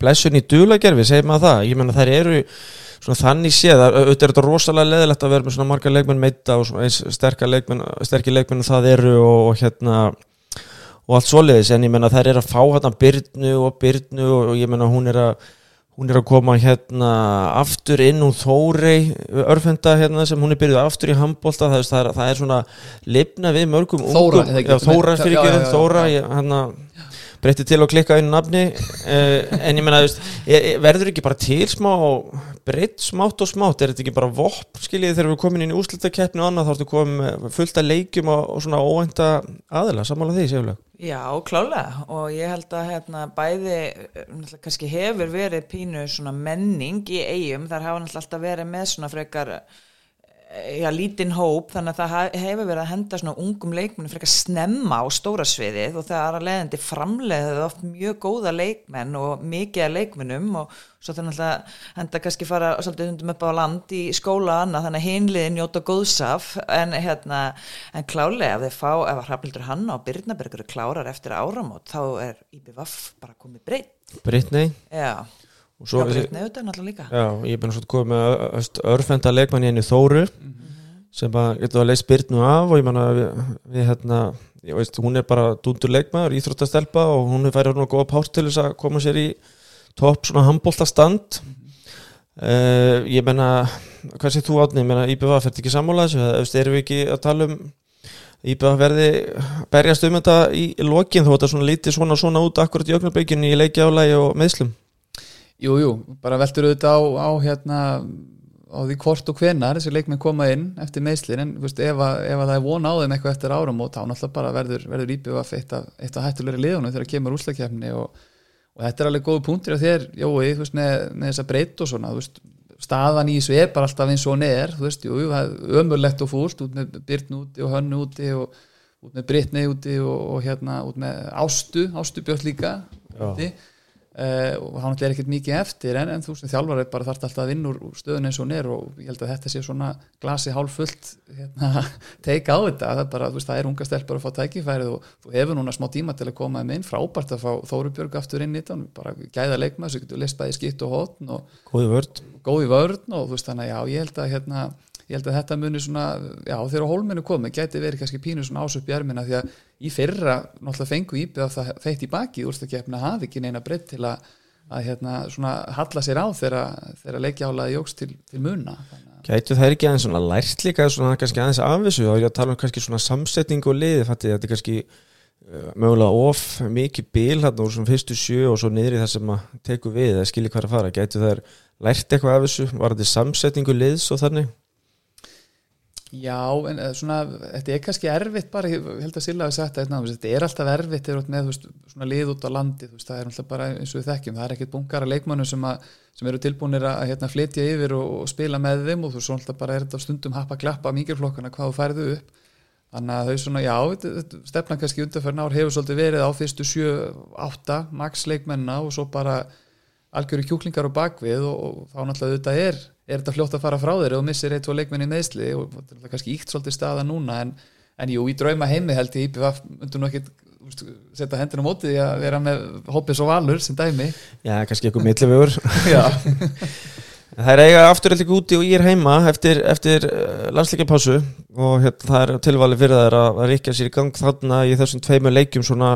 Speaker 1: blessun í dulagerfi, segir maður það? Ég menna þær eru svona þannig séð auðvitað er þetta rosalega leðilegt að vera með svona marga leikmenn meita og eins sterkir leikmenn, leikmenn það eru og, og hérna og allt svoleiðis, en ég menna þær eru að fá hérna byrnu og byrnu og, og ég menna hún er að hún er að koma hérna aftur inn úr Þórei örfenda hérna sem hún er byrjuð aftur í handbólta það, það, það er svona lifna við mörgum
Speaker 2: Þóra,
Speaker 1: ungum, já, Þóra fyrir ekki Þóra, hérna breytti til að klikka einu nafni uh, en ég menna, verður ekki bara til smá breytt smátt og smátt? Er þetta ekki bara vopp, skiljið þegar við komum inn í úslutakeppni og annað þá ertu komið fullt að leikjum og, og svona óvænta aðila, samála því séulega
Speaker 3: Já, klálega. Og ég held að hérna, bæði kannski hefur verið pínu svona menning í eigum, þar hafa alltaf verið með svona frekar já, lítinn hóp þannig að það hefur verið að henda svona ungum leikmenn fyrir að snemma á stóra sviðið og það er að leiðandi framleiðið oft mjög góða leikmenn og mikið leikmennum og svo þannig að henda kannski fara svolítið hundum upp á land í skóla annað þannig að hinliðin njóta góðsaf en hérna, en klálega ef þeir fá, ef að Hrafnildur Hanna og Byrnabergur klárar eftir áramót þá er IBVF bara komið breytt.
Speaker 1: Breytnei?
Speaker 3: Já.
Speaker 1: og svo
Speaker 3: já, Brittany auðvitað náttúrulega líka
Speaker 1: já, ég er bara svona komið með örfenda leikmann í henni Þóru mm -hmm. sem bara getur að leysa byrnu af og ég manna við, við hérna veist, hún er bara dundur leikmaður, íþróttastelpa og hún er færið svona góða párt til þess að koma sér í topp svona handbóltastand mm -hmm. uh, ég menna hvað sé þú átni, ég menna IBV fært ekki sammála þessu, erum við ekki að tala um IBV verði berjast um þetta í lokin þó þetta svona lítið svona svona út akkurat í meðslum
Speaker 2: Jú, bara veltur auðvitað á, á hérna á því hvort og hvenar þessi leikmenn koma inn eftir meðslin en veist, ef, að, ef að það er von á þeim eitthvað eftir áram og þá náttúrulega bara verður, verður íbjöf eitt af, eitt af hættulegri liðunum þegar kemur úslakefni og, og þetta er alveg góðu punktir á þér, Jói, veist, með, með þessa breytt og svona veist, staðan í þessu er bara alltaf eins og neður þú veist, jú, það er ömurlegt og fúlt út með Byrn úti og Hönnu úti og út með Brittnei úti og, og hérna út með Ástu, Ástu Uh, og hann er ekkert mikið eftir en, en þú sem þjálfar er bara þarft alltaf að vinna úr stöðun eins og nér og ég held að þetta sé svona glasi hálf fullt hérna, teika á þetta. Það er, bara, veist, það er unga stelpar að fá tækifærið og þú hefur núna smá tíma til að koma um inn. Frábært að fá Þórubjörg aftur inn í þetta. Bara gæða leikma, þess að þú getur list bæði skitt og hótn og
Speaker 1: góði vörd,
Speaker 2: góði vörn og þú veist þannig að já, ég held að hérna ég held að þetta muni svona, já þegar hólmennu komið geti verið kannski pínu svona ásöp í ermina því að í fyrra náttúrulega fengu íbjöð að það feitt í baki úrstakefna hafi ekki neina breytt til að, að hérna svona halla sér á þegar leikjálaði jóks til, til muna.
Speaker 1: Gætu það ekki aðeins svona lært líka svona kannski aðeins af þessu? Og ég að tala um kannski svona samsetning og liði þetta er kannski uh, mögulega of mikið bíl hérna úr svona fyrstu sjö og svo niður í það sem að teku við eða skilji hvað að fara, gætu það lært eitthvað af þessu, var þetta samsetningu liðs og þannig?
Speaker 2: Já, en svona, þetta er kannski erfitt bara, ég held að Silla hafi sagt það hérna, þetta er alltaf erfitt með veist, svona lið út á landi, veist, það er alltaf bara eins og við þekkjum, það er ekkert bunkara leikmannu sem, að, sem eru tilbúinir að hérna, flytja yfir og, og spila með þeim og þú svo alltaf bara er þetta stundum happa klappa mikilflokkana hvað þú færðu upp. Þannig að þau svona, já, stefna kannski undanferðin ár hefur svolítið verið á fyrstu 7-8 max leikmenna og svo bara algjöru kjúklingar á bakvið og, og þá náttúrulega þetta er er þetta fljótt að fara frá þeir og missir eitt og leikmenni meðsli og þetta er kannski íkt svolítið staða núna en, en jú, í drauma heimi held ég IPVF myndur nú ekki setja hendina mótið í að vera með hoppis og valur sem dæmi.
Speaker 1: Já, kannski eitthvað millivögur Það er eiga afturhaldig úti og ég er heima eftir, eftir uh, landsleikapásu og hérna, það er tilvali fyrir það að, ríkja sér í gang þarna í þessum tveimu leikjum svona,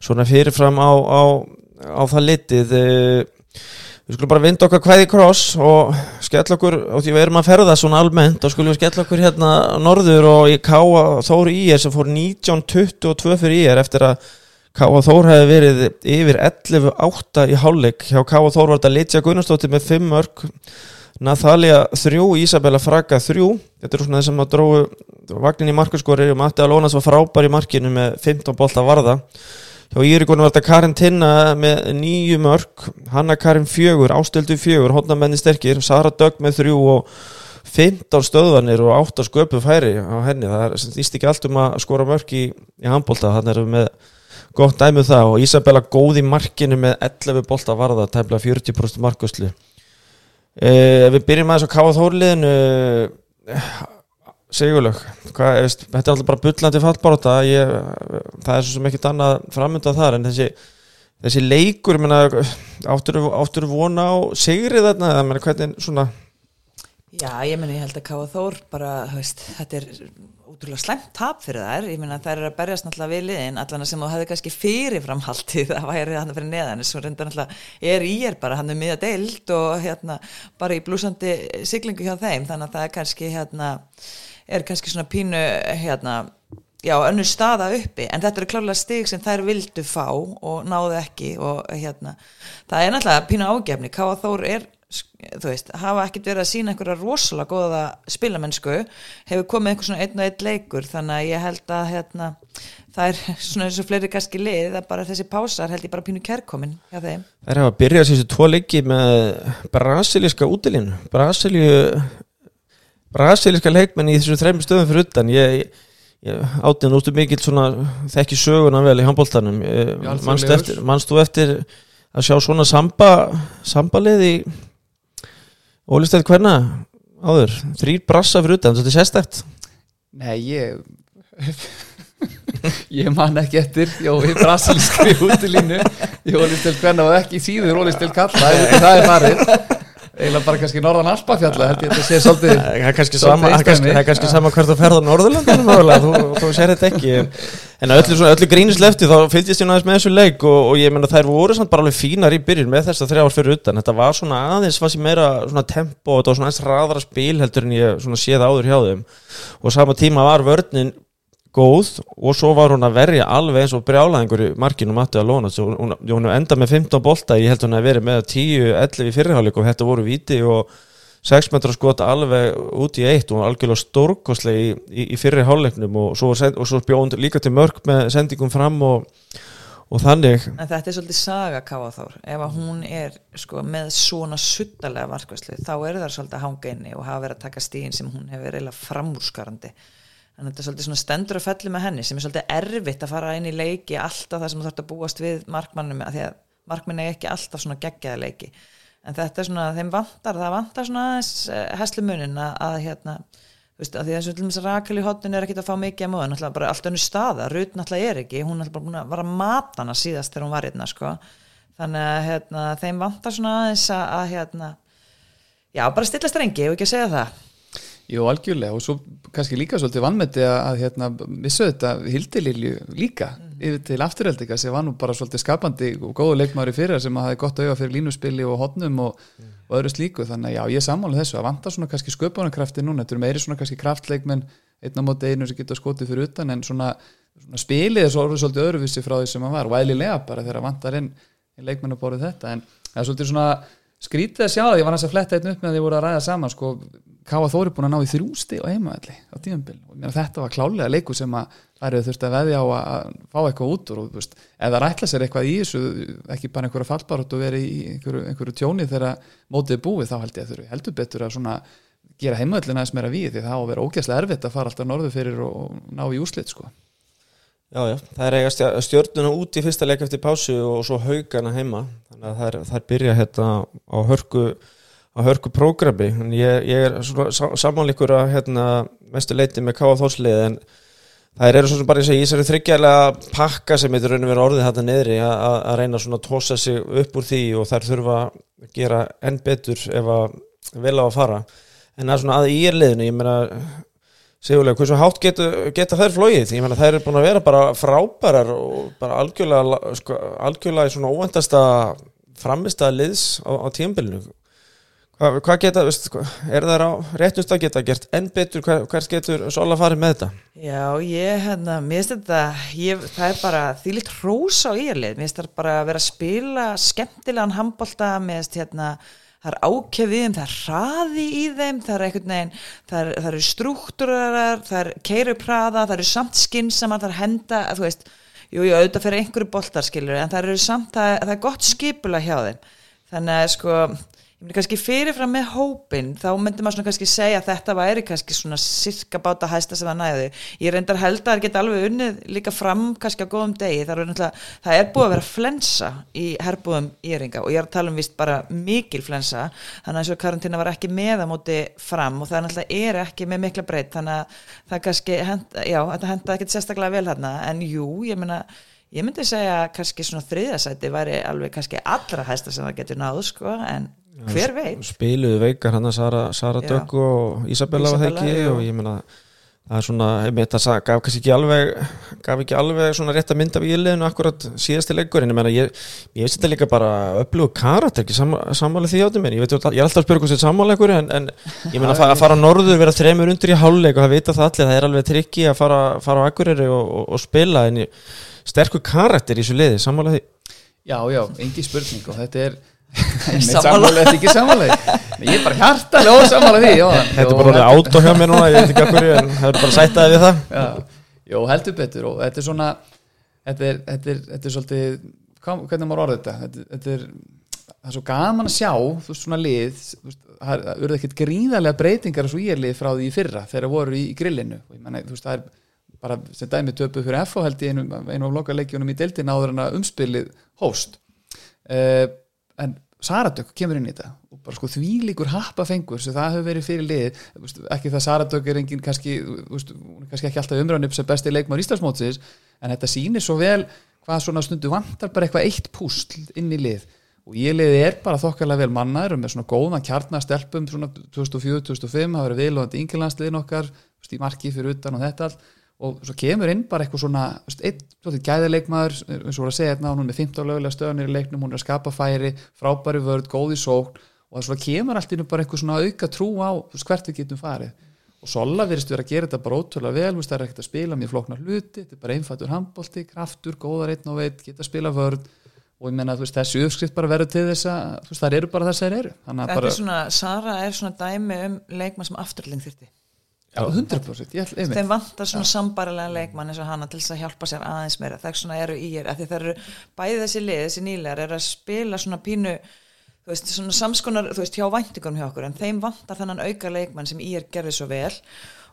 Speaker 1: svona fyrirfram á, á, á það litið. Uh, Við skulum bara vinda okkar hvaði kross og skella okkur, og því við erum að ferða svona almennt, og skulum skella okkur hérna norður og í Káa Þóri Ír sem fór 1922 fyrir Ír eftir að Káa Þór hefði verið yfir 11-8 í hálfleik. Hjá Káa Þór var þetta Litja Gunnarsdóttir með 5 mörg, Nathalia 3, Isabella Fraga 3. Þetta er svona þessum að dróðu vagnin í markaskori og Matti Alónas var frábær í markinu með 15 bolta varða. Hjá Írikonu var þetta Karin Tinna með nýju mörg, Hanna Karin fjögur, Ásteldu fjögur, hodnamenni sterkir, Sara Dögg með þrjú og 15 stöðvanir og 8 sköpu færi á henni. Það þýst ekki allt um að skora mörg í, í handbólta, þannig erum við með gott dæmið um það og Isabella góð í markinu með 11 bolta varða, tæmlega 40% markuslu. Eh, við byrjum aðeins á Káða Þórliðinu, Sigurlaug, þetta er alltaf bara bullandi fallbáta það er svo sem ekkit annað framönda þar en þessi, þessi leikur menna, áttur þú vona á Sigri þarna eða menna, hvernig svona?
Speaker 3: Já, ég menna ég held að Káa Þór bara, veist, þetta er útrúlega slemt tap fyrir þær, ég menna þær eru að berjast náttúrulega við liðin, allan sem þú hefði kannski fyrirframhaldið að væri hann fyrir neðan þess að reynda náttúrulega er í er bara hann er miða deilt og hérna bara í blúsandi siglingu hjá þeim, þannig að það er kannski hérna er kannski svona pínu hérna, já, önnur staða uppi en þetta eru klálega stig sem þær vildu fá og náðu ekki og hérna, það er náttúrulega pínu ágefni Káa Þór er, þú veist hafa ekkert verið að sína einhverja rosalega góða spilamennsku, hefur komið einhver svona einn og einn leikur, þannig að ég held að hérna, það er svona eins og fleiri kannski lið, það er bara þessi pásar held ég bara pínu kærkomin hjá þeim.
Speaker 1: Það er að byrja þessi tvo leiki með brasilíska útilínu Brasilíu brasilíska leikmenn í þessum þreim stöðum fyrir utan ég, ég áttið nústu mikil þekki söguna vel í handbóltanum mannst þú eftir að sjá svona samba sambalið í ólistætt hverna áður, þrýr brassa fyrir utan, þetta er sérstækt
Speaker 2: Nei, ég ég man ekki eftir jó, í brasilískri útilínu í ólistætt hverna og ekki síður ólistætt kalla, það er farið eiginlega bara kannski norðan Alpafjalla held ég að þetta sé svolítið
Speaker 1: það er kannski sama, kannski, sama hvert þú ferð á Norðurlandunum þú, þú sér þetta ekki. En öllu, öllu grínislefti þá fylgist ég náðist með þessu leik og, og ég menna þær voru samt bara alveg fínar í byrjun með þess að þrjá ár fyrir utan. Þetta var svona aðeins hvað sem meira svona tempo og þetta var svona aðeins raðara spil heldur en ég svona séð áður hjá þeim. Og sama tíma var vörninn góð og svo var hún að verja alveg eins og brjálaðingur í markinu Matti að lóna svo hún, hún enda með 15 bolta ég held hún að veri með 10-11 í fyrirháleik og þetta voru viti og 6 metra skota alveg út í eitt og algjörlega stórkoslega í, í, í fyrri háleiknum og svo, og svo bjónd líka til mörg með sendingum fram og, og þannig.
Speaker 3: En þetta er svolítið saga Káaþór ef hún er sko, með svona suttalega varkvæslu þá er það svolítið að hanga inni og hafa verið að taka stíðin sem hún hefur en þetta er svolítið svona stendur að felli með henni sem er svolítið erfitt að fara inn í leiki alltaf það sem þú þarfst að búast við markmannum að því að markmann er ekki alltaf svona geggjaða leiki en þetta er svona, þeim vantar, það vantar svona eh, hesslumunin að, að hérna, þú veist, að því að til dæmis Rakel í hotnin er ekki að fá mikið að móða, náttúrulega bara allt önnu staða, Rut náttúrulega er ekki, hún er bara vara að mata hana síðast þegar hún var hérna, sko, þannig að hérna, þeim vantar svona aðeins að, að hérna, já, bara stilla strengi og ekki að segja það.
Speaker 2: Jú, algjörlega og svo kannski líka svolítið vannmeti að, að hérna, vissu þetta Hildililju líka mm. yfir til afturheldika sem var nú bara svolítið skapandi og góðu leikmári fyrir sem hafi gott auðvað fyrir línuspili og hotnum og, mm. og öðru slíku þannig að já, ég sammála þessu að vanta svona kannski sköpunarkrafti núna, þetta eru meiri svona kannski kraftleikmenn einn á móti einu sem getur skotið fyrir utan en svona, svona spilið er svolítið öðruvissi frá því sem hann var og eðlilega bara þegar vantar inn leikmenn að borða þetta en það er svolítið svona skrítið að sjá það, ég var næst að fletta einn upp með að þið voru að ræða saman sko, Káa Þóri búin að ná í þrjústi og heimaðalli á tíumbil og þetta var klálega leiku sem að það eru þurfti að veðja á að fá eitthvað út og veist, það rætla sér eitthvað í þessu ekki bara einhverja fallbarótt og veri í einhverju, einhverju tjóni þegar mótið er búið þá held ég að þurfi heldur betur að gera heimaðallina eins meira við því það á að vera ógæslega erfitt að fara alltaf norðu fyrir og ná í úslit sko.
Speaker 1: Já, já, það er eiga stjórnuna út í fyrsta leik eftir pásu og svo haugana heima þannig að það er, það er byrja hérna á hörku prógrami ég, ég er samanleikur að hérna, mestu leiti með K.A. Þórslið en það eru svona bara ég sér þryggjarlega pakka sem eitthvað raun og vera orðið þetta neðri að reyna svona að tósa sig upp úr því og þær þurfa að gera enn betur ef að vel á að fara en er svona að í erliðinu, ég meina Sigurlega, hversu hátt geta, geta þær flóið? Ég menna þær eru búin að vera bara frábærar og bara algjörlega, sko, algjörlega í svona óvendasta framistæða liðs á, á tíumbilinu. Hvað hva geta, veist, er það á réttust að geta gert enn betur, hver, hvers getur Sola farið með þetta?
Speaker 3: Já, ég, hérna, mér finnst þetta, það er bara því litt hrósa á ílið, mér finnst það bara að vera að spila skemmtilegan handbólta, mér finnst hérna, það er ákjöfið um, það er hraði í þeim, það er einhvern veginn, það eru er struktúrar, það er keirupraða, það eru samt skinsamar, það er henda, þú veist, jú, jú, auðvitað fyrir einhverju boltar, skilur, en það eru samt, það, það er gott skipula hjá þeim, þannig að, sko, myndi kannski fyrirfram með hópin þá myndi maður svona kannski segja að þetta væri kannski svona cirka báta hæsta sem það næði. Ég reyndar held að það geta alveg unnið líka fram kannski á góðum degi. Það er, það er búið að vera flensa í herbúðum íringa og ég er að tala um vist bara mikil flensa. Þannig að og karantína var ekki með á móti fram og það náttúrulega er ekki með mikla breytt þannig að það kannski henda, já, henda ekki sérstaklega vel hérna en jú, ég myndi Ég myndi segja kannski svona þriðasæti væri alveg kannski allra hæsta sem það getur náðu sko en hver veit?
Speaker 1: spiluðu veikar hann að Sara, Sara Dögg og Isabella var það ekki? Og ég menna það er svona, einmitt að gaf kannski ekki alveg gaf ekki alveg svona rétt að mynda við í liðinu akkurat síðasti leikur en ég menna, ég, ég veist þetta líka bara upplúið karat ekki sammáli því áttum ég, veit, ég er alltaf að spyrja hvort þetta er sammáleikur en, en ég menna að fara á norður vera þreymur undir í háluleik og það vita það allir það er alveg trikki að fara, fara á akkuriri og, og, og spila en sterkur karakter í þessu liði, sammála því?
Speaker 2: Já, já, engi spurning og þetta er Sammála. Þetta er ekki sammála. Ég er bara hjartalega ósammála því já.
Speaker 1: Þetta er bara át og hjá mér núna Ég veit ekki okkur en það er bara sættaði við það.
Speaker 2: Já. Jó, heldur betur og þetta er svona Þetta er, þetta er, þetta er svolítið Hvernig maður orða þetta? Þetta, þetta er, það er svo gaman að sjá Þú veist svona lið Það eru ekkert gríðarlega breytingar Svo ég er lið frá því í fyrra Þegar það voru í, í grillinu meni, Þú veist það er bara sem dæmi töpu fyrir FH held í einu, einu af lokaleikjunum í deildin áður en að umspilið hóst uh, en Saradök kemur inn í þetta og bara sko því líkur happa fengur sem það hefur verið fyrir lið. Ekki það Saradök er engin kannski, kannski ekki alltaf umræðan upp sem besti leikmar Íslandsmótsis en þetta sýnir svo vel hvað svona stundu vantar bara eitthvað eitt púsl inn í lið. Og ég liði er bara þokkarlega vel mannar og með svona góðan kjarnastelpum svona 2004-2005 hafa verið viðlóðandi yngjalansliðin okkar í marki fyrir utan og þetta allt og svo kemur inn bara eitthvað svona einn svolítið gæðileikmaður eins og voru að segja hérna, hún er með 15 lögulega stöðanir í leiknum, hún er að skapa færi frábæri vörð, góði sókn og það kemur allt inn bara eitthvað svona auka trú á hvert við getum farið. Og Sola virðist vera að gera þetta bara ótrúlega vel, það er ekkert að spila mjög flóknar hluti, þetta er bara einfaldur handbólti kraftur, góðar einn og veit, geta að spila vörð og ég menna að veist, þessi uppskrift bara verður til þess að, það eru bara þess að þeir eru.
Speaker 3: Þetta
Speaker 2: bara,
Speaker 3: er svona, Sara er svona dæmi um leikmann sem afturling þyrti
Speaker 2: já, 100% ég ætla, einmitt,
Speaker 3: þeim vantar svona sambarilega leikmann eins og hana til þess að hjálpa sér aðeins meira. Þess svona eru í er, af því það eru bæði þessi lið, þessi nýlegar eru að spila svona pínu þú veist, svona samskonar, þú veist, hjá væntingunum hjá okkur en þeim vantar þennan auka leikmann sem í er gerði svo vel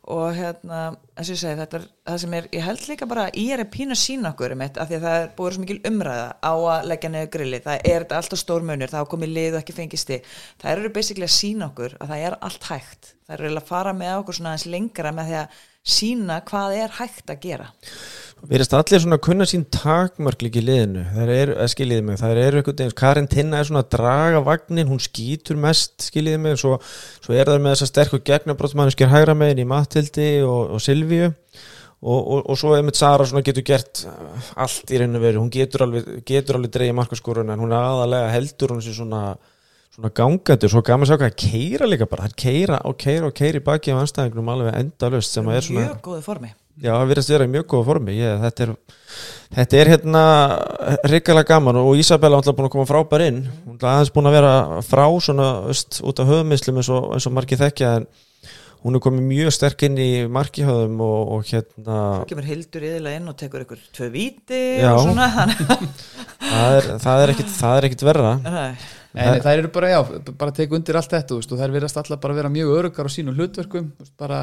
Speaker 3: og hérna, eins og ég segi, þetta er það sem er, ég held líka bara ég er að pína sína okkur um þetta, af því að það er búið svo mikil umræða á að leggja neður grilli, það er alltaf stór munur, það komið lið og ekki fengisti það eru basically að sína okkur að það er allt hægt, það eru að fara með okkur svona aðeins lengra með því að sína hvað er hægt að gera.
Speaker 1: Við erum allir svona að kunna sín takmörk líka í liðinu, það er, að skiljiði mig það eru einhvern veginn, Karin Tinna er svona að draga vagnin, hún skýtur mest skiljiði mig, svo, svo er það með þessa sterkur gegnabrótsmanniskir hægra megin í Matildi og, og Silvíu. Og, og, og svo einmitt Sara svona getur gert allt í reynu veru, hún getur alveg, alveg dreigja markaskorun en hún er aðalega heldur hún sér svona svona gangandur, svo gaman að sjá hvað að keira líka bara, er keira og keira og keira í baki á anstæðingunum alveg endalust sem að er svona
Speaker 3: mjög góðu formi.
Speaker 1: Já, það virðast vera í mjög góða formi. Ég, þetta, er, þetta er hérna ríkala gaman og Ísabella er búin að koma frábær inn. Hún er aðeins búin að vera frá svona öst, út af höfumislum eins og, eins og margir þekkja en hún er komið mjög sterk inn í markihöðum og, og hérna
Speaker 3: Svo kemur Hildur yðurlega inn og tekur ykkur tvö víti
Speaker 1: Já.
Speaker 3: og svona.
Speaker 1: Það er, það er, ekkit, ekkit verra
Speaker 3: að-
Speaker 2: nei, þær eru bara, já, bara að teka undir allt þetta veist, og þær verðast allar bara vera mjög örugar á sínum hlutverkum, veist, bara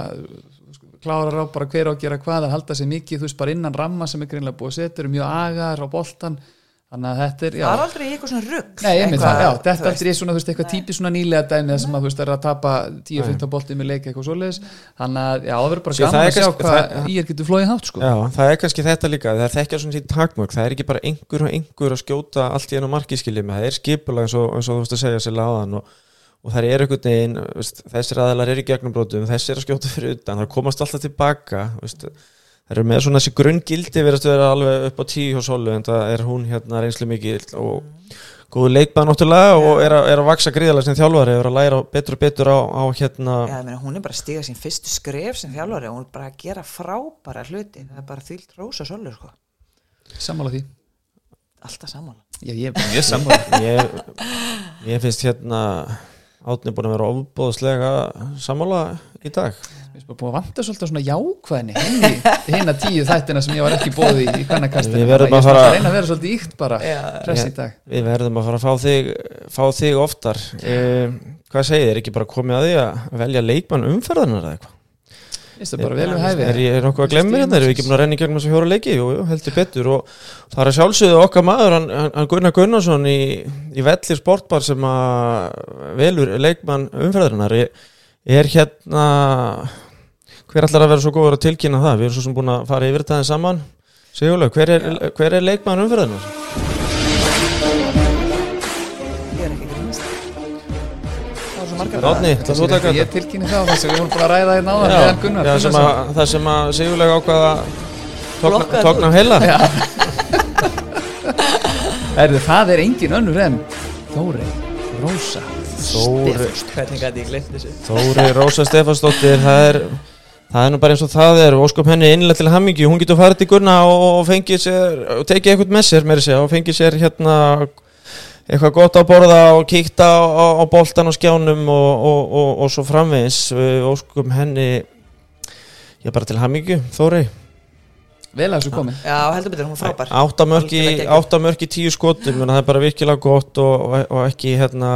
Speaker 2: klárar á bara hver á að gera hvað að halda sig mikið, þú veist, bara innan ramma sem er greinlega búið að setja, eru mjög agar á boltan þannig að þetta er, já.
Speaker 3: Það er aldrei eitthvað svona rugg
Speaker 2: Nei, einmitt, það, já, þetta er aldrei svona, veist, eitthvað típi svona nýlega dæmi þar sem að þú veist, er að tapa 10-15 boltið með leik eitthvað svoleiðis, þannig að, já, það verður bara
Speaker 1: Sér,
Speaker 2: gaman
Speaker 1: er
Speaker 2: að sjá hvað
Speaker 1: það-
Speaker 2: í er getur flóið hátt, sko.
Speaker 1: Já, það er kannski þetta líka, það er þekkja svona sín takmörk, það er ekki bara einhver og einhver að skjóta allt í enn á markiskiljum, það er skipulag eins og, eins og þú veist að segja sér láðan og, og það er einhvern veginn, þessir aðalar eru í gegnum það eru með svona þessi grunngildi verðast að vera alveg upp á tíu hjá Solu en það er hún hérna reynslu mikið og góðu leikbað náttúrulega og er að, er að vaksa gríðalega sem þjálfari, er að læra betur og betur á, á hérna
Speaker 3: Já, ég meina, hún er bara að stiga sín fyrstu skref sem þjálfari og hún er bara að gera frábæra hluti. Það er bara þýlt rosa svolur sko.
Speaker 2: Sammála því,
Speaker 3: alltaf sammála.
Speaker 2: Já, ég er bara mjög sammála.
Speaker 1: Ég, ég finnst hérna átni búin að vera ofbóðslega sammála í dag
Speaker 2: Finnst bara búin að vanta svolítið svona jákvæðni í að tíu þættina sem ég var ekki bóði í hvernakastinu
Speaker 1: Við verðum
Speaker 2: Ég
Speaker 1: að fara-
Speaker 2: að reyna að vera svolítið íkt bara press í
Speaker 1: Ég-
Speaker 2: dag.
Speaker 1: við verðum að fara að fá þig, fá þig oftar. Eh, hvað segir þér, ekki bara komið að því að velja leikmann umferðanar eða eitthvað?
Speaker 2: Það bara vel við hæfi.
Speaker 1: er ég nokkuð að glemma hérna, erum við ekki búin að renna í gegnum þessu fjóra leiki, jú, jú, heldur betur. Og það er að sjálfsögðu okkar maður hann, hann- Gunnar Gunnarsson í, í vellir sportbar sem að velur leikmann umferðarinnar. Er, er hérna hver allar að vera svo góður að tilkynna það? Við erum svo sem búin að fara yfir þetta aðeins saman. Sigurlaug, hver er, hver er leikmann umferðarinnar?
Speaker 3: ég er ekki grínast. Það var svo margar.
Speaker 1: Átni, það svo taka
Speaker 2: Ég tilkynni það þess að við vorum bara að ræða hérna áðan
Speaker 1: Já,
Speaker 2: meðan Gunnar
Speaker 1: já, sem að, það sem að Sigurlaug ákvaða
Speaker 3: Blokkaði
Speaker 1: tókna heila.
Speaker 2: Erðu, það er engin önnur en Þóri, Rósa
Speaker 1: Þóri,
Speaker 3: hvernig gæti ég glemt þessu?
Speaker 1: Þóri Rósa Stefansdóttir það er, það er nú bara eins og það er óskum henni innlega til hamingi, hún getur farið til Gunna og, og fengið sér, og tekið eitthvað með sér meiri segja, og fengið sér hérna eitthvað gott að borða og kíkta á, á, á boltan og skjánum og, og, og, og svo framvegis. Við óskum henni ég bara til hamingju, Þóri
Speaker 2: Vel að þessu komin
Speaker 3: já, heldur betur, hún er frábær.
Speaker 1: Áttamörk í,
Speaker 3: Algjörlega geggjað.
Speaker 1: áttamörk í tíu skotum það er bara virkilega gott og, og, og ekki hérna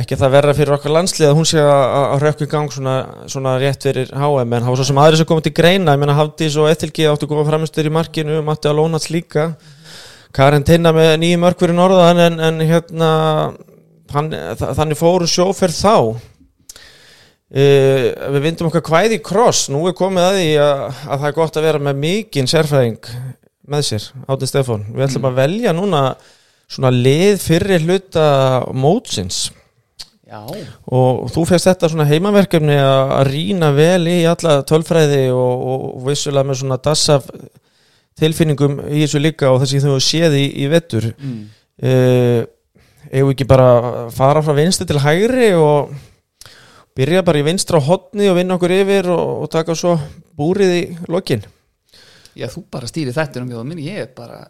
Speaker 1: ekki það verra fyrir okkar landslið að hún sé að, að rökku í gang svona, svona rétt fyrir HM en hafa svo sem aðri sem komið til greina. Ég meina Hafdís og Ethilgi áttu góða framistur í markinu Matti Alónats líka. Karin Tinna með nýju mörk fyrir norðan en, en hérna hann, þa- þannig fóru sjóferð þá. Uh, við vindum okkar kvæði í kross. Nú er komið að því að, að það er gott að vera með mikinn sérfræðing með sér, Átni Stefán. Við ætlum að velja núna svona lið fyrir hluta mótsins
Speaker 2: Já,
Speaker 1: og þú fyrst þetta svona heimaverkefni að að rýna vel í alla tölfræði og, og, vissulega með svona dassaf tilfinningum í þessu líka og þessi þú hefur séð í, í vettur
Speaker 2: mm.
Speaker 1: uh, eigum við ekki bara að fara frá vinstri til hægri og byrja bara í vinstra hotni og vinna okkur yfir og, og taka svo búrið í lokin?
Speaker 2: Já, þú bara stýri þetta um mjög minn, ég er bara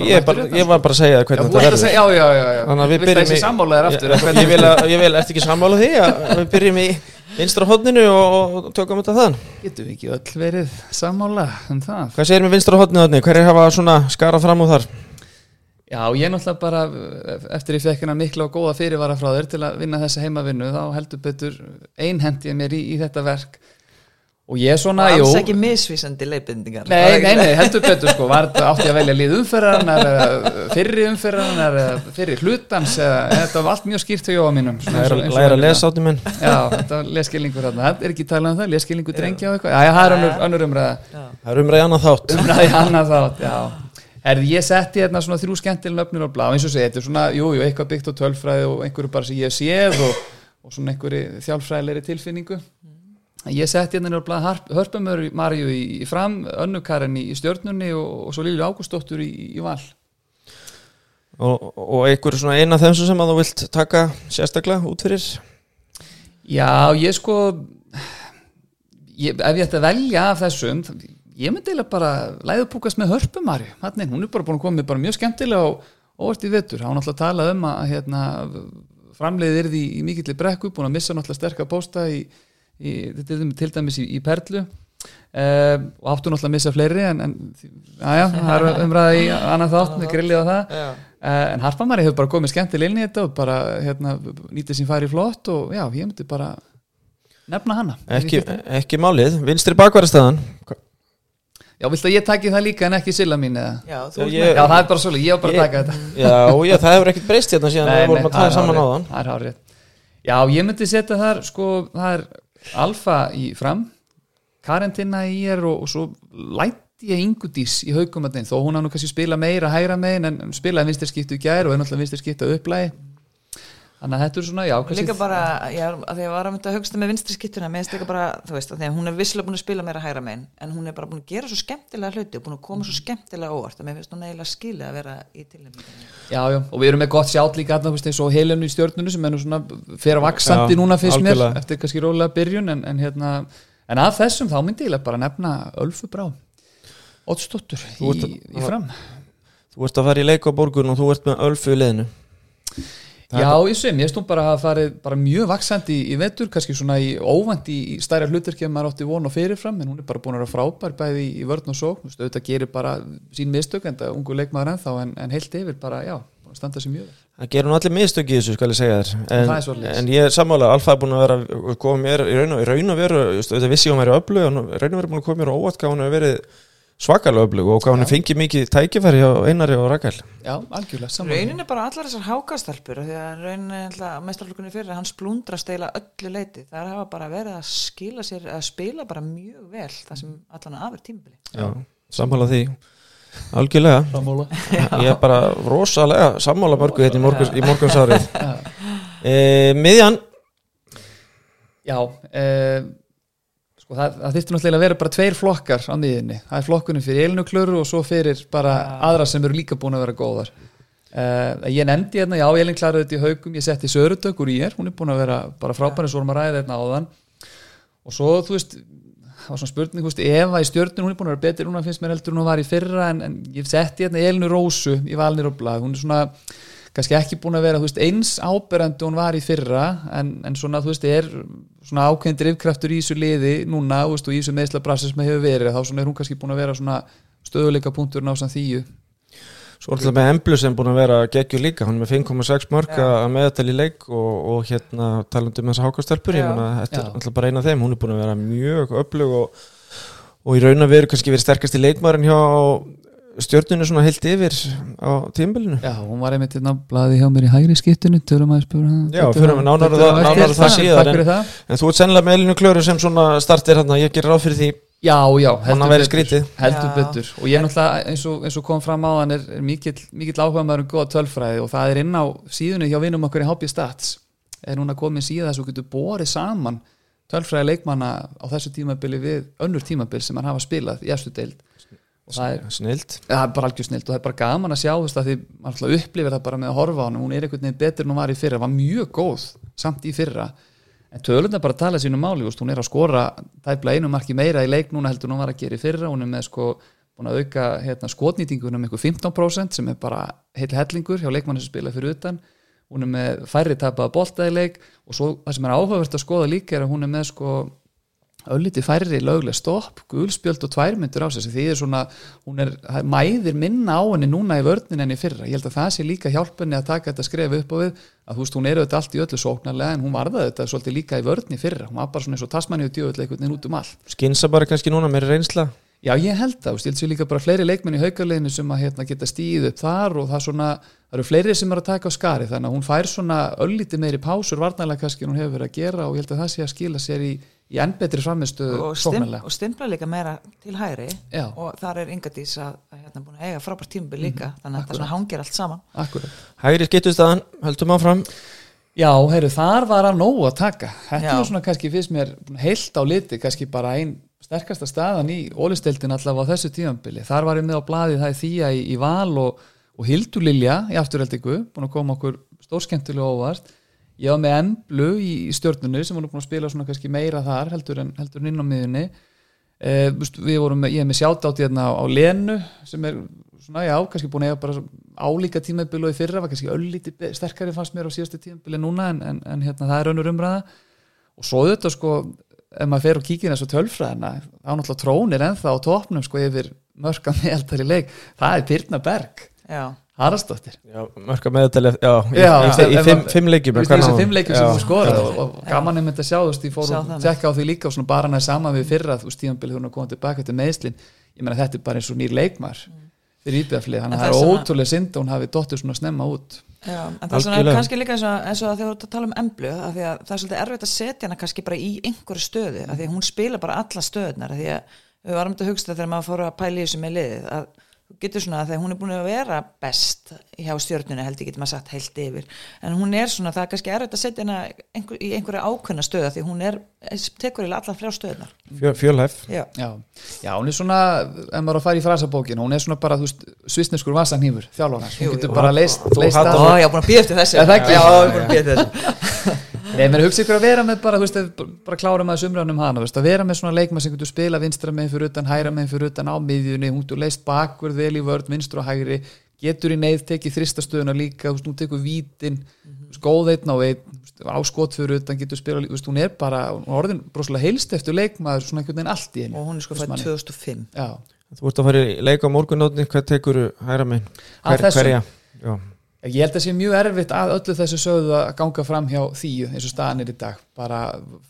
Speaker 1: ég, bara, ég var bara að segja
Speaker 2: Já,
Speaker 1: hvernig
Speaker 2: þú
Speaker 1: þetta verður.
Speaker 2: segja, já, já, já, já.
Speaker 1: Þannig að við byrjum í-
Speaker 2: aftur?
Speaker 1: Ég, vil að, ég vil eftir ekki sammála því að við byrjum í vinstra hotninu og, og tökum þetta þann
Speaker 2: Getum við ekki öll verið sammála um
Speaker 1: Hvað segir með vinstra hotninu þarna? Hverjir hafa svona skarað fram úr þar?
Speaker 2: Já, ég náttúrulega bara eftir ég fekk hérna mikla og góða fyrirvara frá þér til að vinna þessa heimavinnu þá heldur betur einhendi ég mér í, í þetta verk og ég svona,
Speaker 3: og
Speaker 2: jú.
Speaker 3: alls ekki misvísandi leiðbendingar
Speaker 2: Nei, nei, nei, heldur betur sko. Var þetta átti að velja lið umferðarnar eða fyrri umferðarnar eða fyrri hlutans eða þetta var allt mjög skýrt hjá jóa mínum svona
Speaker 1: Læra,
Speaker 2: og- og
Speaker 1: læra að lesa áttum minn.
Speaker 2: Já, þetta var leskilningur þarna, það er ekki talað um það, leskilningur drengja og eitthvað, já, já, það er önnur, umræða.
Speaker 1: Það er umræði annað þátt.
Speaker 2: Umræði annað þátt, já. Herði, ég setti hérna svona þrjú skemmtileg nöfnir á blá, eins og segi, þetta er svona, jú, jú, eitthvað byggt á tölfræði og einhverju bara sem ég hef séð og, og svona einhverju þjálfræðilegri tilfinningu ég setti hérna blá Hörpumör Marju í, í fram, Önnukarinn í, í stjörnunni og, og svo Lilju Ágústóttur í, í val.
Speaker 1: Og, og einhver svona eina af þeim sem að þú vilt taka sérstaklega út fyrir?
Speaker 2: Já, ég sko ég, ef ég ætti að velja af þessum ég myndi eiginlega bara læðupúkast með hörpumari, hann hún er bara búin að koma með bara mjög skemmtilega og óvart í vetur. Hann náttúrulega talað um að hérna, framleiðið yrði í, mikilli brekku búin að missa náttúrulega sterkar pósta í, í, til dæmis- til dæmis í, í Perlu Uh, og áttu náttúrulega að missa fleiri en, en aðja, það er umræða í annað þátt með grillið á það.
Speaker 3: Já.
Speaker 2: Uh, en Harpamari hefur bara komið skemmtileg inn í þetta og bara hérna, nýtið sín færi flott og já, ég myndi bara nefna hana.
Speaker 1: Ekki, ekki málið, vinstri bakvarastæðan
Speaker 2: Já, viltu að ég taki það líka en ekki silla mín eða?
Speaker 3: Já,
Speaker 1: Já, ég-
Speaker 2: Já, það er bara svolítið, ég var bara að taka þetta.
Speaker 1: Já, já, það hefur ekkert breyst hérna síðan við vorum að tala saman á þann
Speaker 2: Það er hárið Já, ég myndi setja þar, sko, það er Alfa í fram Karentina í er og, og svo lætti ég Ingudís í haugum þó hún hann nú kannski spila meira hægra megin en spilaði vinstir skiptu í gær og er náttúrulega vinstir skiptu upplægi Þannig að þetta er svona, já, kannski
Speaker 3: líka bara, ég, er- að því að ég var að mynda að hugsta með vinstri skittuna, mér finnst líka bara, þú veist, að því að hún er vissilega búin að spila meira hægra megin, en hún er bara búin að gera svo skemmtilega hluti og búin að koma svo skemmtilega óvart, að mér finnst hún eiginlega skilja að vera í tilnefningunni.
Speaker 2: Já, já, og við erum með gott sjátt líka þarna, þú veist, eins og Helenu í stjörnunu sem er nú svona fer að vaksandi
Speaker 1: Já,
Speaker 2: núna fyrst mér eftir kannski rólega byrjun en, en hérna, en af þessum
Speaker 1: Þú ert-
Speaker 2: í fram.
Speaker 1: Þú ert að fara í leik á borgun og þú ert með ölfu í liðinu
Speaker 2: Já, ég sem, ég stum bara að hafa farið bara mjög vaksandi í, í vetur, kannski svona í óvænt í, í stærra hlutverki að maður átti von og fyrirfram, en hún er bara búin að vera frábær bæði í, í vörn og sókn, þú veist, auðvitað gerir bara sín mistök, en það ungu leikmaður ennþá en, en heilt yfir bara, já, búin að standa sér mjög vel.
Speaker 1: Það gerir nú allir mistök í þessu, skal ég segja þér.
Speaker 2: Það
Speaker 1: En, en ég er sammála, Alfa er búin að vera koma mér í raun og, veru auðvitað vissi hún væri öflug en í raun og veru búin að koma mér á óvart hvað hún hefur verið svakalega öflug og hefur fengið mikið tækifæri hjá Einari og Rakel.
Speaker 2: Já, algjörlega, saman.
Speaker 3: Raunin er bara allar þessar hákastelpur, því að raunin er mestrarlugunni fyrir, hann splundrast eila öllu leiti, það hafa bara verið að skila sér, að spila bara mjög vel, það sem allan aður tímabili.
Speaker 1: Já, sammála því. Algjörlega.
Speaker 2: Sammála.
Speaker 1: Ég er bara rosalega sammála mörgu hérna í, morguns, í morgunsárið. E, Miðjan.
Speaker 2: Já, eh, sko það, það þyrfti náttúrulega að vera bara tveir flokkar á miðinni. Það er flokkunum fyrir Elinu Klöru og svo fyrir bara aðra sem eru líka búin að vera góðar. Eh, ég nefndi hérna, já, Elin Klæru þetta í haugum, ég setti Sörudök úr í er, hún er búin að vera bara frábæri, að ræða þetta áðan. Og svo, þú veist, það var svona spurning, veist, Eva í stjörnun, hún er búin að vera betri, núna finnst mér heldur hún var í fyrra, en, en ég setti hérna Elinu Rósu í valnir og blað, hún er svona kannski ekki búin að vera veist, eins áberandi hún var í fyrra en, en svona þú veist er svona ákveðin drifkraftur í þessu liði núna veist, og í þessu meðsla brasa sem hefur verið þá er hún kannski búin að vera svona stöðuleika punkturinn á samt þýju
Speaker 1: Svo alltaf með Emblu sem búin að vera geggjur líka hann er með 5,6 mörg
Speaker 3: Já.
Speaker 1: að meðatali leik og, og hérna talandi um þessa hákastelpur ég
Speaker 3: Já.
Speaker 1: meina þetta er
Speaker 2: Já.
Speaker 1: alltaf bara eina af þeim hún er búin að vera mjög öflug og, og í raun að veru kannski verið sterkast í leikmarin hjá stjörnunu svona heilt yfir á tímbilinu
Speaker 2: Já, hún var einmitt hérna blaði hjá mér í hægri skiptinu tölum að spura
Speaker 1: Já, förum við nánar það- það
Speaker 2: Takk
Speaker 1: en-
Speaker 2: fyrir
Speaker 1: En þú ert sennilega með Elinu Klöru sem svona startir hérna, ég gerir ráð fyrir því
Speaker 2: Já, já,
Speaker 1: að vera
Speaker 2: betur. heldur betur. Og ég er náttúrulega eins og, eins og kom fram á hann er, er mikill, mikill áhuga maður um góða tölfræði og það er inn á síðunni hjá vinum okkur í HB Stats. Er núna komin síða þess að getur borið saman tölfræði leikmanna á þessu tímabili við önnur tímabil sem hann hafa spilað í efstu deild það er,
Speaker 1: Snilt.
Speaker 2: Það er bara algjör snilt og það er bara gaman að sjá veist, að því maður upplifir það bara með að horfa á hann hún er einhvern veginn betur en hún var í fyrra var mjög góð samt í fyrra. En tölunda bara tala sínu máli, veist, hún er að skora tæpla einu marki meira í leik núna heldur hún var að gera í fyrra, hún er með sko að auka hérna, skotnýtingunum um einhver 15% sem er bara heil hellingur hjá leikmanni sem spila fyrir utan. Hún er með færri tapaða boltaðileik og svo það sem er áhugavert að skoða líka er að hún er með sko ölliti færri lögleg stopp, gulspjöld og tværmyndur á sig því er svona, hún er mæðir minna á henni núna í vörnin enn í fyrra. Ég held að það sé líka hjálpunni að taka þetta skref upp á við, að þú veist hún er auðvitað allt í öllu sóknarlega en hún varða þetta svolítið líka í vörni fyrra, hún var bara svona eins og tasmanni og djöðuleikurinn út um all.
Speaker 1: Skinsa bara kannski núna með reynsla.
Speaker 2: Já, ég held það, ég held sér líka bara fleiri leikmenn í haukarleginu sem að hérna, geta stíð upp þar og það, svona, það eru fleiri sem er að taka á skari þannig að hún fær svona öllíti meiri pásur varnarlega kannski en hún hefur verið að gera og ég held að það sé að skila sér í, í enn betri framistu
Speaker 3: og, stim, og stimpla líka meira til hæri
Speaker 2: Já.
Speaker 3: og þar er yngadís að, að hérna, búin að eiga frábært tímubil líka mm, þannig að það hangir allt saman
Speaker 2: Akkurat.
Speaker 1: Hægri skiptustadan, höldum áfram
Speaker 2: Já, heyru, þar var að nógu að taka þetta Já. er svona kannski fyrst mér heilt á liti, kannski bara einn sterkasta staðan í ólisteildin allavega á þessu tímanbili. Þar var ég með á bladið það í þýja í, í val og, og Hildur Lilja í afturheldingu, búin að koma okkur stórskemmtilega óvart. Ég var með Emblu í, í stjórnunu sem var búin að spila svona kannski meira þar heldur en, heldur en inn á miðunni. Eh, við vorum með, ég hef með sjátt átt hérna á Lenu sem er svona já, kannski búin að eiga bara álíka tímanbili og í fyrra var kannski öllíti sterkari fannst mér á síðastu tímanbili núna en, en, en hérna það er önnur umræða. Og svo þetta sko ef maður fer og kíkir þessu tölfræðina þá náttúrulega trónir ennþá á tópnum sko yfir mörka meðaldali leik. Það er Pyrna Berg Harastóttir
Speaker 1: mörka já, í, fimm, fimm leikjum
Speaker 2: í þessu fimm leikjum sem þú skoður og, og gaman er myndið að sjá þú veist, ég fór og tjekka á því líka og svona bara næði saman við fyrra þú veist, tímanbili hún er komið tilbaka til meðslin ég menna þetta er bara eins og nýr leikmar mm. fyrir íbjöðaflið, þannig að það er ótrúlega synd og hún hafi dottir svona snemma út.
Speaker 3: Já, en það er svona kannski líka eins og, eins og að þið voru að tala um emblu að því að það er svolítið erfitt að setja hana kannski bara í einhverju stöðu, að því að hún spila bara alla stöðnar, að því að við varum þetta að hugsta þegar maður fóru að pæli þessu með liðið að getur svona að hún er búin að vera best hjá stjórnuna held ég getur maður sagt heilt yfir. En hún er svona það er kannski erfitt að setja hennar einhver, í einhverja ákveðna stöða því hún er, tekur í allar frjá stöðnar
Speaker 1: Fjö, Fjölhæf.
Speaker 2: Já. Já. já, hún er svona, ef maður að fara í frasabókin hún er svona bara, þú veist, svisneskur vasanhýfur þjálfónar, hún getur bara leist
Speaker 3: Já, er búin að býja eftir þessu. Já, ég er búin að býja eftir þessu
Speaker 2: Nei, mér hugsa ykkur að vera með bara, þú veist, bara klára maður sumránum hana, veist, að vera með svona leikma sem getur spila vinstra meginn fyrir utan, hæra meginn fyrir utan á miðjunni, hún getur leist bakverð vel í vörð, vinstra og hægri, getur í neyð tekið þristastöðuna líka, þú veist, hún tekur vítin, mm -hmm. góðeitn á einn, áskot fyrir utan, getur spila, þú veist, hún er bara, hún er orðin broslega heilst eftir leikmaður, svona einhvern veginn allt í henni.
Speaker 3: Og hún er sko fætt 2005.
Speaker 2: Já.
Speaker 1: Þú ert að fara í leika á morgunótni, hvað tekur hæra meginn? Hver, hverja? Já.
Speaker 2: Ég held að það sé mjög erfitt að öllu þessu sögðu að ganga fram hjá þýju eins og staðanir í dag, bara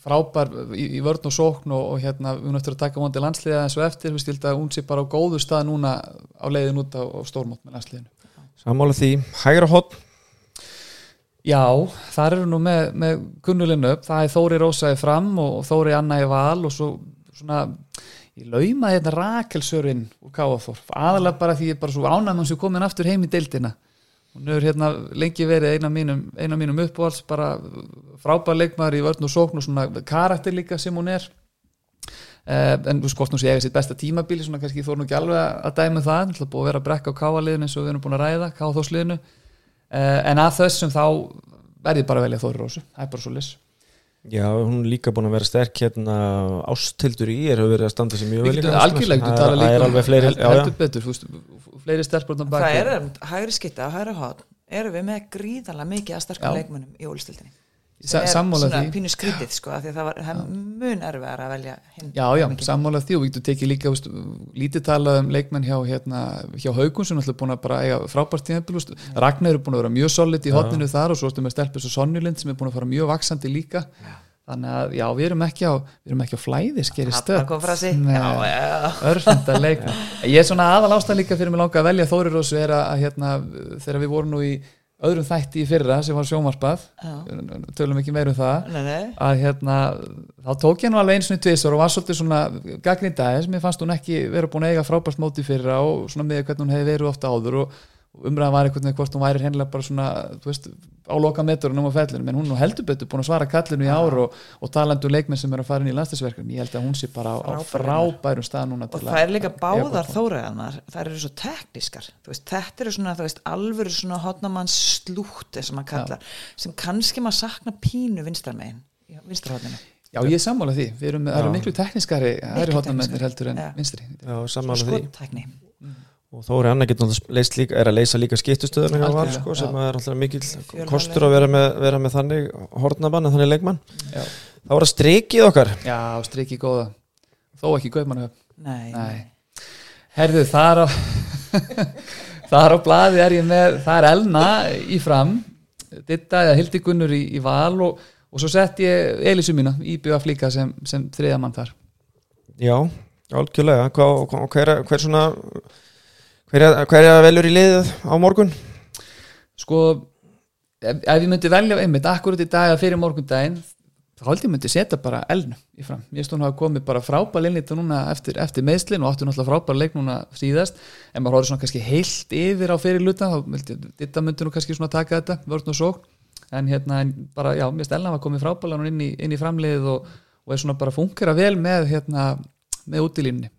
Speaker 2: frábær í, í vörn og sókn og, og hérna við að taka vondi landsliða eins og eftir. Við stilta hún sé bara á góðu stað núna á leiðin út á, á stórmót með landsliðinu.
Speaker 1: Sammála því, hægra hot?
Speaker 2: Já, þar eru nú með, með kunnulinu upp, það er Þóri Rósaði fram og Þóri Anna í val og svo svona ég laumaði hérna Rakelsörinn úr Káaþórf, aðalega bara því ég er bara svo ánægum sem komin aftur heim í deildina hún hefur hérna lengi verið eina mínum, mínum uppváls bara frábær leikmar í vörn og sókn og svona karakter líka sem hún er. Eh, en þú skort nú sé ég sitt besta tímabíli svona kannski þór nú ekki alveg að dæma um það það búið að vera að brekka á káaliðinu eins og við erum búin að ræða káþósliðinu eh, en að þessum þá verði bara velja þóri rósu, það er bara svo lis
Speaker 1: Já, hún er líka búin að vera sterk hérna. Ástildur í er að vera að standa sem mjög vel
Speaker 2: Algjörlega, þú tala líka
Speaker 1: fleiri,
Speaker 2: heldur betur, fleiri sterkbrotnar
Speaker 3: baki Það er hægri skitta hægri hot erum við með gríðala mikið að sterkja leikmunum í ólistildinni
Speaker 2: það er svona
Speaker 3: pínu skrítið sko að það var mun erfiðar að velja
Speaker 2: Já, já, sammála því og við getum tekið líka veist, lítið talað um leikmenn hjá, hérna, hjá Haugun sem er búin að bara eiga frábært tíðanbíl Ragnar er búin að vera mjög solid í hotninu þar og svo erum við stelpur svo Sonnilind sem er búin að fara mjög vaksandi líka. Já. þannig að já, við erum ekki á við erum ekki á flæði, skeri stöð örfenda leikmenn. Ég er svona aðal ástæð líka fyrir mig langa að velja Þórir Rósu er að hérna, þegar við vorum nú í öðrum þætti í fyrra sem var sjómarspað tölum ekki meir um það.
Speaker 3: Nei, nei.
Speaker 2: að hérna þá tók ég nú alveg eins og tvisar og var svolítið svona gagnið dagis, mér fannst hún ekki vera búin að eiga frábært móti fyrra og svona með hvernig hún hefði verið ofta áður og umræðan var einhvern veginn hvort hún væri hennilega bara svona veist, á loka metrunum á fellinu menn hún er heldur betur búin að svara kallinu í ár og, og talandu um leikmenn sem er að fara inn í landslæsverkefni ég held að hún sé bara á, á frábærum stað núna
Speaker 3: og það er líka báðar þóraðanar það eru svo teknískar. Veist, þetta eru svona veist, alvöru svona hotnamanns slútti sem maður kallar Já. sem kannski maður sakna pínu vinstarmegin í vinstrahóðinu
Speaker 2: Já, ég er sammála því, við erum, erum miklu tekniskari hægri hóttamennir
Speaker 3: teknískari.
Speaker 2: heldur en
Speaker 3: Já.
Speaker 2: vinstri.
Speaker 1: Já, samanlega því og Þóri Anna getur náttúrulega leist líka, er að leysa líka skiptustöðuna hjá Val
Speaker 2: Algjörlega,
Speaker 1: sko, sem er alltaf mikill
Speaker 3: Fjölhæflega.
Speaker 1: kostur að vera með, vera með þannig hornabann þannig leikmann.
Speaker 2: Já,
Speaker 1: þá var það strikið okkar.
Speaker 2: Já striki góða. Þó ekki
Speaker 3: Nei.
Speaker 2: Herðu, þar á þar á blaði er ég með það er Elna í fram Ditta eða Hildi Gunnur í, í val og, og svo sett ég Elisu mína í BF líka sem, sem þriða mann þar.
Speaker 1: Já, algjörlega. Hva, hver, hver svona hver, hver er að velur í liðið á morgun?
Speaker 2: sko ef, ef ég myndi velja einmitt akkurat í dag að fyrir morgundaginn þá held ég myndi setja bara Elnu í fram. Ég stóð hún hafa komið bara frábær linnlita núna eftir, eftir meðslin og áttu náttúrulega frábær leik núna síðast. En maður horfður svona kannski heilt yfir á fyrir luta þetta myndi nú kannski svona taka þetta vörn og sók en hérna en bara já, mér Elna var komið frábærlega núna inn í, í framliðið og, og er svona bara fungera vel með hérna með útilínni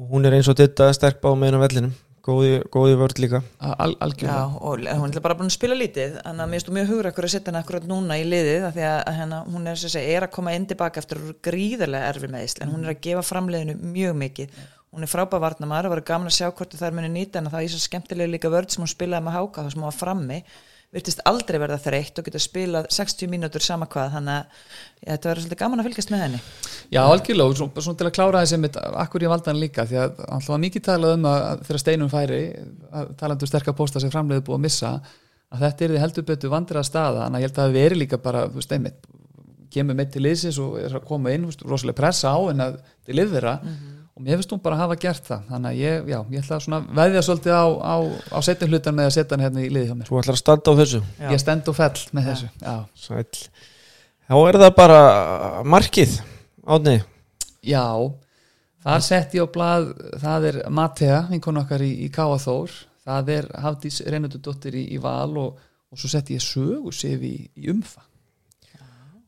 Speaker 1: Hún er eins og ditta sterk bá með hennar vellinum. Góði, góði vörð líka.
Speaker 2: Al,
Speaker 3: Já, og hún er bara búin að spila lítið þannig að mér stóð mjög hugur ekkur að setja henni akkurat núna í liðið af því að hérna, hún er, segja, er að koma inn tilbaka eftir gríðarlega erfi meðisl en hún er að gefa framleiðinu mjög mikið. Hún er frábæð varnamæður og var gaman að sjá hvort það er muni nýta en það er svo skemmtilega líka vörð sem hún spilaði með háka þá sem hún var frammi virtist aldrei verða þreytt og geta spilað 60 mínútur sama hvað þannig að ja, þetta verður svolítið gaman að fylgjast með henni.
Speaker 2: Já, algjörlega, og svona, svona til að klára þessi mitt, akkur ég valda hann líka, því að alltaf mikið talað um að þegar steinum færi að talandu sterkar pósta sem framleiði búið að missa að þetta er því heldur betur vandir að staða en ég held að það veri líka bara, þú veist, einmitt kemur með til liðsins og er að koma inn rosalega pressa á en að til liðvera og mér finnst hún bara að hafa gert það. Þannig að ég, já, ég ætla að svona veðja svolítið á, á, á setjum hlutan með að setja hann hérna í liði hjá mér.
Speaker 1: Svo ætlar að standa á þessu?
Speaker 3: Já.
Speaker 2: ég stend og fell með þessu já,
Speaker 1: Sæll. Þá er það bara markið átni
Speaker 2: Já, þar sett ég á blað, það er Matea, vinkonu okkar í, í Káa Þór, það er Hafdís Reynardudóttir í, í Val og, og svo sett ég sögu sef í, í umfa.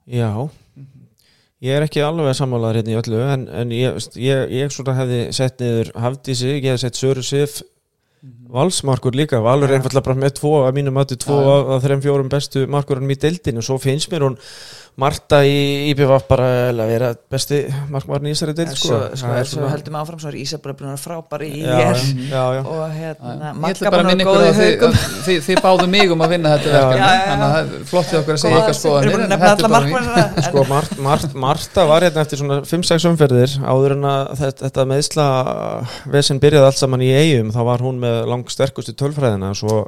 Speaker 1: Já Ég er ekki alveg sammálaður hérna í öllu en, en ég, ég, ég svona hefði sett niður Hafdísi, ég hefði sett Söru Sif valsmarkur líka Valur er einfallega bara með tvo að mínum mati tvo
Speaker 2: Já,
Speaker 1: af þreim fjórum bestu markurinn í deildinu svo finnst mér hún Marta í IBVF bara að vera besti markmarinn í þessari deild
Speaker 3: En
Speaker 1: sko.
Speaker 3: svo, sko,
Speaker 1: Það er
Speaker 3: svo heldum áfram svo er Ísabra búin að vera frábær í hér og hérna
Speaker 2: ætla bara
Speaker 3: góða
Speaker 2: að
Speaker 3: í
Speaker 2: þið, báðu mig um að vinna þetta verkefni, þannig að það er flott í okkur að segja
Speaker 3: Við
Speaker 2: skoðanir. bara
Speaker 1: Sko Mart, Mart, Marta var hérna eftir svona 5-6 umferðir áður en að þetta, þetta meðsla vesen byrjaði allt saman í eigum þá var hún með lang sterkustu tölfræðina svo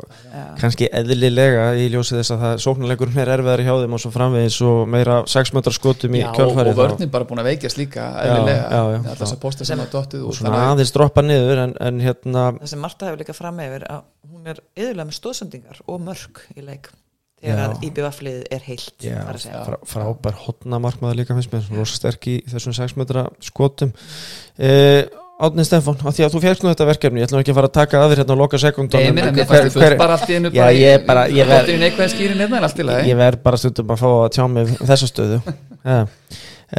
Speaker 1: kannski eðlilega í ljósið þess að það sóknarleikurinn meira 6 metrar skotum í kjölfæri
Speaker 2: og vörnin bara búin að veikjast líka, þess að posta sem að dottuð
Speaker 1: og
Speaker 2: út.
Speaker 1: svona
Speaker 2: að-
Speaker 1: aðeins droppa niður en, en hérna
Speaker 3: það sem Marta hefur líka fram yfir að hún er yðurlega með stóðsendingar og mörg í leik þegar
Speaker 1: Já.
Speaker 3: að IBF-lið er heilt
Speaker 1: já,
Speaker 3: að
Speaker 1: frá, frábær hotna markmaður líka finnst mér, rosa sterk í þessum 6 metra skotum uh, Átni Stefán, af því að þú fjárst nú þetta verkefni ég ætlum ekki að fara að taka að þér hérna á loka sekundum
Speaker 2: Nei, mér fannst fullt bara allt í einu
Speaker 1: Já, ég bara- ég ver-
Speaker 2: Flottir í neikvæðin skýrin hérna
Speaker 1: ég verð bara stundum að fá að tjá mig þessa stöðu. Ja.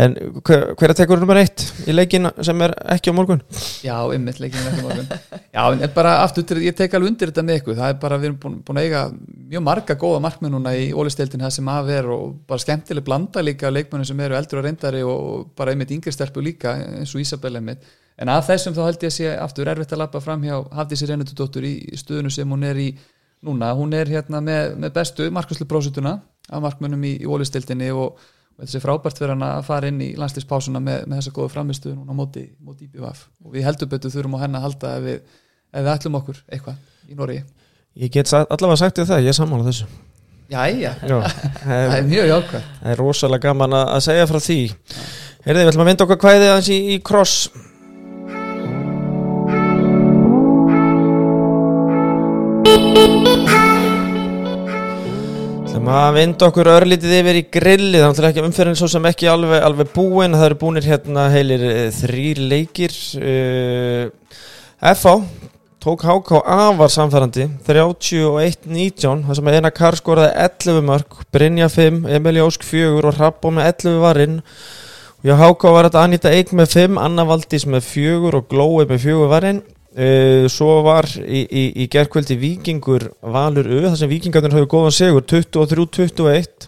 Speaker 1: en hver, hver er tekur nummer eitt í leikin sem er ekki á morgun?
Speaker 2: Já, ymmit leikinu ekki morgun. Já, en bara aftur, til- ég tek alveg undir þetta með ykkur. Það er bara, við erum búin, búin að eiga mjög marga góða markmenn núna í ólisteildin það sem af er og bara skemmtileg blanda líka af leikmennum sem eru eldur og reyndari og bara einmitt yngri stelpu líka eins og Ísabel einmitt en að þessum þá held ég að sé aftur erfitt að lappa fram hjá Hafdísi Reynardudóttur í stöðunu sem hún er í núna, hún er hérna með, með bestu markvæslu prósutuna af markmennum í, í ólisteildinni og, þessi frábært fyrir hann að fara inn í landslýspásuna með, með þessa góða framistu núna móti, móti IBVF og við heldur betur þurfum á henni að halda ef við, ef við ætlum okkur eitthvað í Noregi.
Speaker 1: Ég get allavega sagt þér það, ég sammála þessu.
Speaker 2: Jæja, það
Speaker 1: það
Speaker 2: er mjög jákvæð
Speaker 1: er rosalega gaman að segja frá því. Heyrðu, við ætlum að vinda okkar kvæðið aðeins í, í kross ætlum að vinda okkur örlítið yfir í grilli þannig að ekki umferðin svo sem ekki alveg, alveg búin það eru búinir hérna heilir eh, þrýr leikir uh, FH tók HK afar samfærandi 31-19 það sem að eina kar skoraði 11 mörg Brynja 5, Emil Jósk 4 og Rappó með 11 varinn og hjá HK var þetta Anita Eik með 5 Anna Valdís með 4 og Glói með 4 varinn Uh, svo var í, í, í gerkvöldi Víkingur Valur U þar sem Víkingarnir hafði góðan segur 23-21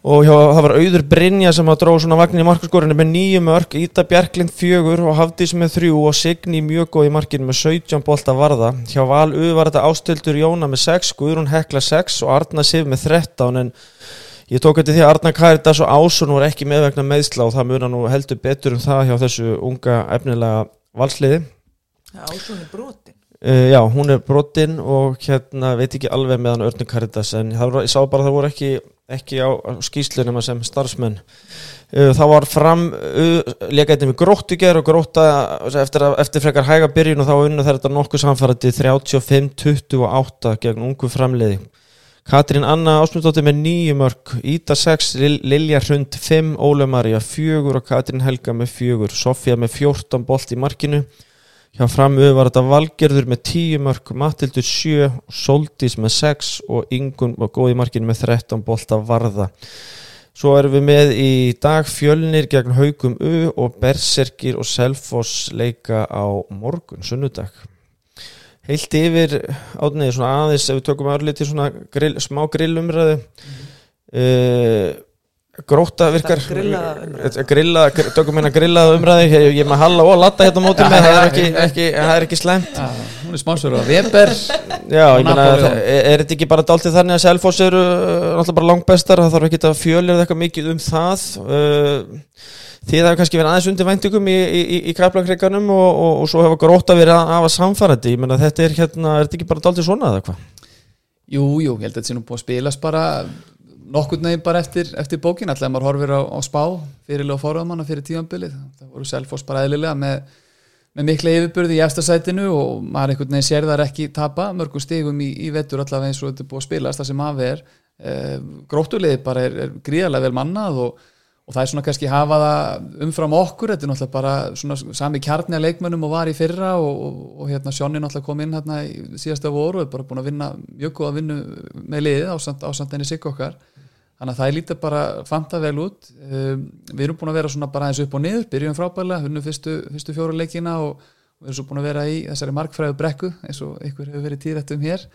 Speaker 1: og hjá, það var auður Brynja sem að dróð svona vagnin í markaskorinu með nýju mörg Íta Bjarklind fjögur og Hafdís með þrjú og Signi mjög góð í markinu með 17 bolta varða. Hjá Val U var þetta ástildur Jóna með 6, Guðrún Hekla 6 og Arna Sif með 13 en ég tók þetta því að Arna Karitas og Ásun voru ekki með vegna meðsla og það muna nú heldur betur um það hjá þessu unga efnilega valsliði
Speaker 3: Ásunni brotin.
Speaker 1: Uh, já, hún er brotinn og hérna veit ekki alveg meðan Örnur Karitas en var, ég sá bara að það voru ekki, ekki á, skýslunum sem starfsmenn. Uh, það var fram uh, leikaðið með gróttu ger og gróta eftir, eftir frekar hæga byrjun og þá unnu þetta nokkuð samfærandi 35-28 gegn ungu framleiði Katrín Anna Ásmundóttir með nýju mörg Íta 6, Lilja Hrund 5, Óle Marja 4 og Katrín Helga með 4 Sofja með 14 bolt í markinu hjá framöðu var þetta Valgerður með 10 mörg, Matildur 7 Soldís með 6 og Ingun var góð í markinu með 13 bolta varða. Svo erum við með í dag fjölnir gegn haugum U og Berserkir og Selfoss leika á morgun, sunnudag. Heilt yfir átniði svona aðeins ef við tökum örliti svona grill, smá grillumræðu. Uh, gróta virkar.
Speaker 3: grillaða
Speaker 1: tökum hérna grillaða umræðu. Ég, ég er með Halla og Latta hérna á móti með það er ekki, ekki, það er ekki slemt
Speaker 2: hún er spánsur á Weber.
Speaker 1: Já, ég meina, er, þetta ekki bara dáltið þannig að Selfoss eru uh, náttúrulega bara langbestar, það þarf ekki að fjölja eitthvað mikið um það. Uh, því það hefur kannski verið aðeins undir væntingum í, í, í, í kaplakreikanum og, og, og svo hefur gróta verið að hafa samfærandi, ég meina þetta er hérna, er þetta ekki bara dáltið svona eða hvað?
Speaker 2: Jú, jú, ég held að þetta sé nú búið að spilast bara nokkurn veginn bara eftir, eftir bókin alltaf maður horfir á, á spá fyrirlega fóruðamanna fyrir tíðanbilið það voru Selfoss bara eðlilega með, með mikla yfirburði í eftirsætinu og maður einhvern veginn sér þar ekki tapa mörgum stigum í, í vettur allavega eins og þetta er búið að spilast það sem af er. E, gróttulegið bara er, er gríðarlega vel mannað og, og það er svona kannski hafa það umfram okkur þetta er náttúrulega bara svona sami kjarni að leikmönnum og var í fyrra og, og, og hérna Sjónni náttúrulega kom inn hérna í síðasta voru og er bara búin að vinna mjög góð að vinna með liðið ásand, enni sig okkar. Þannig að það lítur bara fanta vel út. Um, við erum búin að vera svona bara eins upp og niður byrjum frábæðilega, hunnum fyrstu, fyrstu fjóru leikina og við erum svo búin að vera í þessari markfræðu brekku eins og ykkur hefur verið tírætt um hér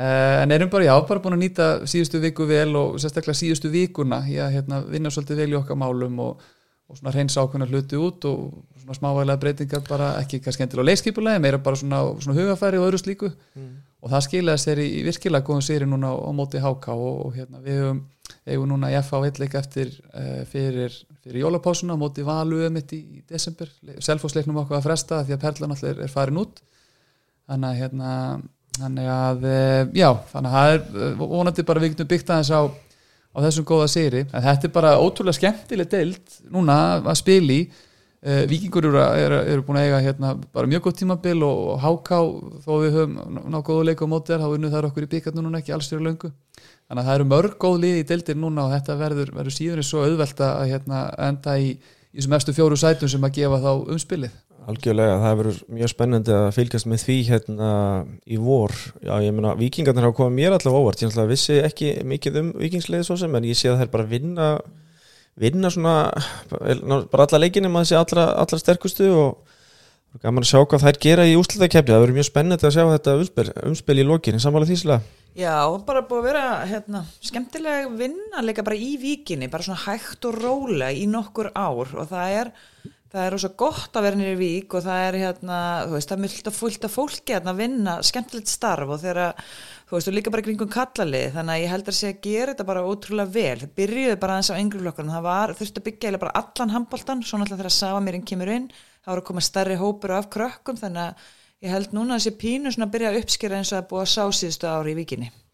Speaker 2: en erum bara, já, bara búin að nýta síðustu viku vel og sérstaklega síðustu vikuna. Í að hérna, vinna svolítið vel í okkar málum og, og svona reynsa ákveðna hluti út og svona smávægilega breytingar bara ekki kannski endilega leiskipulegi, meira bara svona, svona hugafæri og öðru slíku. Og það skilaði sér í, í virkilega góðum séri núna á, á móti HK og, og hérna, við höfum eigum núna í FH heitleik eftir uh, fyrir, fyrir jólapásuna á móti valu mitt í, í desember. Selfosleiknum okkur að fresta því að Perlan allir er farin út. Þannig að hérna þannig að, uh, já, þannig að það er uh, vonandi bara við getum byggt aðeins á á þessum góða séri, en þetta er bara ótrúlega skemmtileg deild núna að spila í. Uh, vikingur eru, eru, eru búin að eiga hérna bara mjög góð tímabil og, háká þó við höfum ná góðu leik á móti þá unnu þar okkur í byggarnu núna ekki alls fyrir löngu. Þannig að það eru mörg góð lið í deildir núna og þetta verður, verður síður en svo auðvelt að hérna, enda í, í þessum efstu fjóru sætum sem að gefa þá umspilið
Speaker 1: Algjörlega, það verður mjög spennandi að fylgjast með því hérna í vor. Já, ég meina, vikingarnir hafa komið mér allavega óvart. Ég vissi ekki mikið um vikingsliði svo sem, en ég sé að þær bara vinna vinna svona bara alla leikinni maður sé allra, allra sterkustu og gaman að sjá hvað þær gera í úslutakefni, það verður mjög spennandi að sjá þetta umspil, umspil í lokinni, sammála þýslega
Speaker 3: Já, bara búið að vera hérna, skemmtilega vinna líka bara í vikinni, bara svona hægt og rólega í nokkur ár. Og það er það er rosa gott að vera nýri vík og það er hérna, þú veist, það er mjög fullt af fólki hérna að vinna skemmtilegt starf og þegar, þú veist, og líka bara kringum kallalið, þannig að ég held að sé að gera þetta bara ótrúlega vel, það byrjuði bara aðeins á yngri flokkanum, það var, þurfti að byggja eða bara allan handbóltan, svo náttúrulega þegar Savamirinn kemur inn, það voru að koma stærri hópur af krökkum, þannig að ég held núna að þessi pínu svona að byrja að uppskera eins og að búa að sá síðustu ári í vikinni
Speaker 1: Alltaf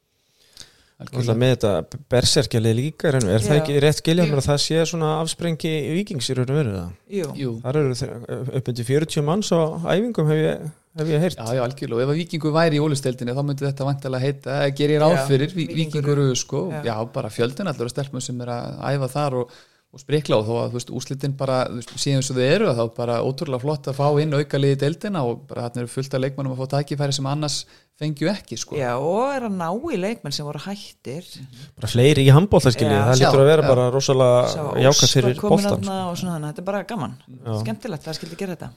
Speaker 1: með þetta berserkjalið líka er, er það ekki rétt skilja mér að það sé svona afsprengi vikings í raun og veru það?
Speaker 3: Jú,
Speaker 2: Jú,
Speaker 1: Þar eru þe- upp undir 40 manns á æfingum hef ég, hef ég heyrt
Speaker 2: já, já, algjörlega og ef að vikingur væri í ólisteldinni þá myndi þetta vantilega heita, gerir ráð
Speaker 3: Já,
Speaker 2: fyrir vi-
Speaker 3: Víkingur.
Speaker 2: vikingur sko,
Speaker 3: Já.
Speaker 2: já. bara fjöldin allur að stelpum sem er að æfa þar og, og sprikla og þó að veist, úslitin bara síðan eins og þau eru, þá bara ótrúlega flott að fá inn aukaliði deildina og bara þarna eru fullt af leikmannum að fá tækifæri sem annars fengju ekki sko.
Speaker 3: Já, og er að ná í leikmenn sem voru hættir
Speaker 1: bara fleiri í handbólta skilja,
Speaker 3: Já.
Speaker 1: það lítur að vera
Speaker 2: já.
Speaker 1: bara rosalega jákast fyrir boltan
Speaker 3: þarna og svona þannig, þetta er bara gaman
Speaker 1: Já.
Speaker 3: skemmtilegt, það skildi gera þetta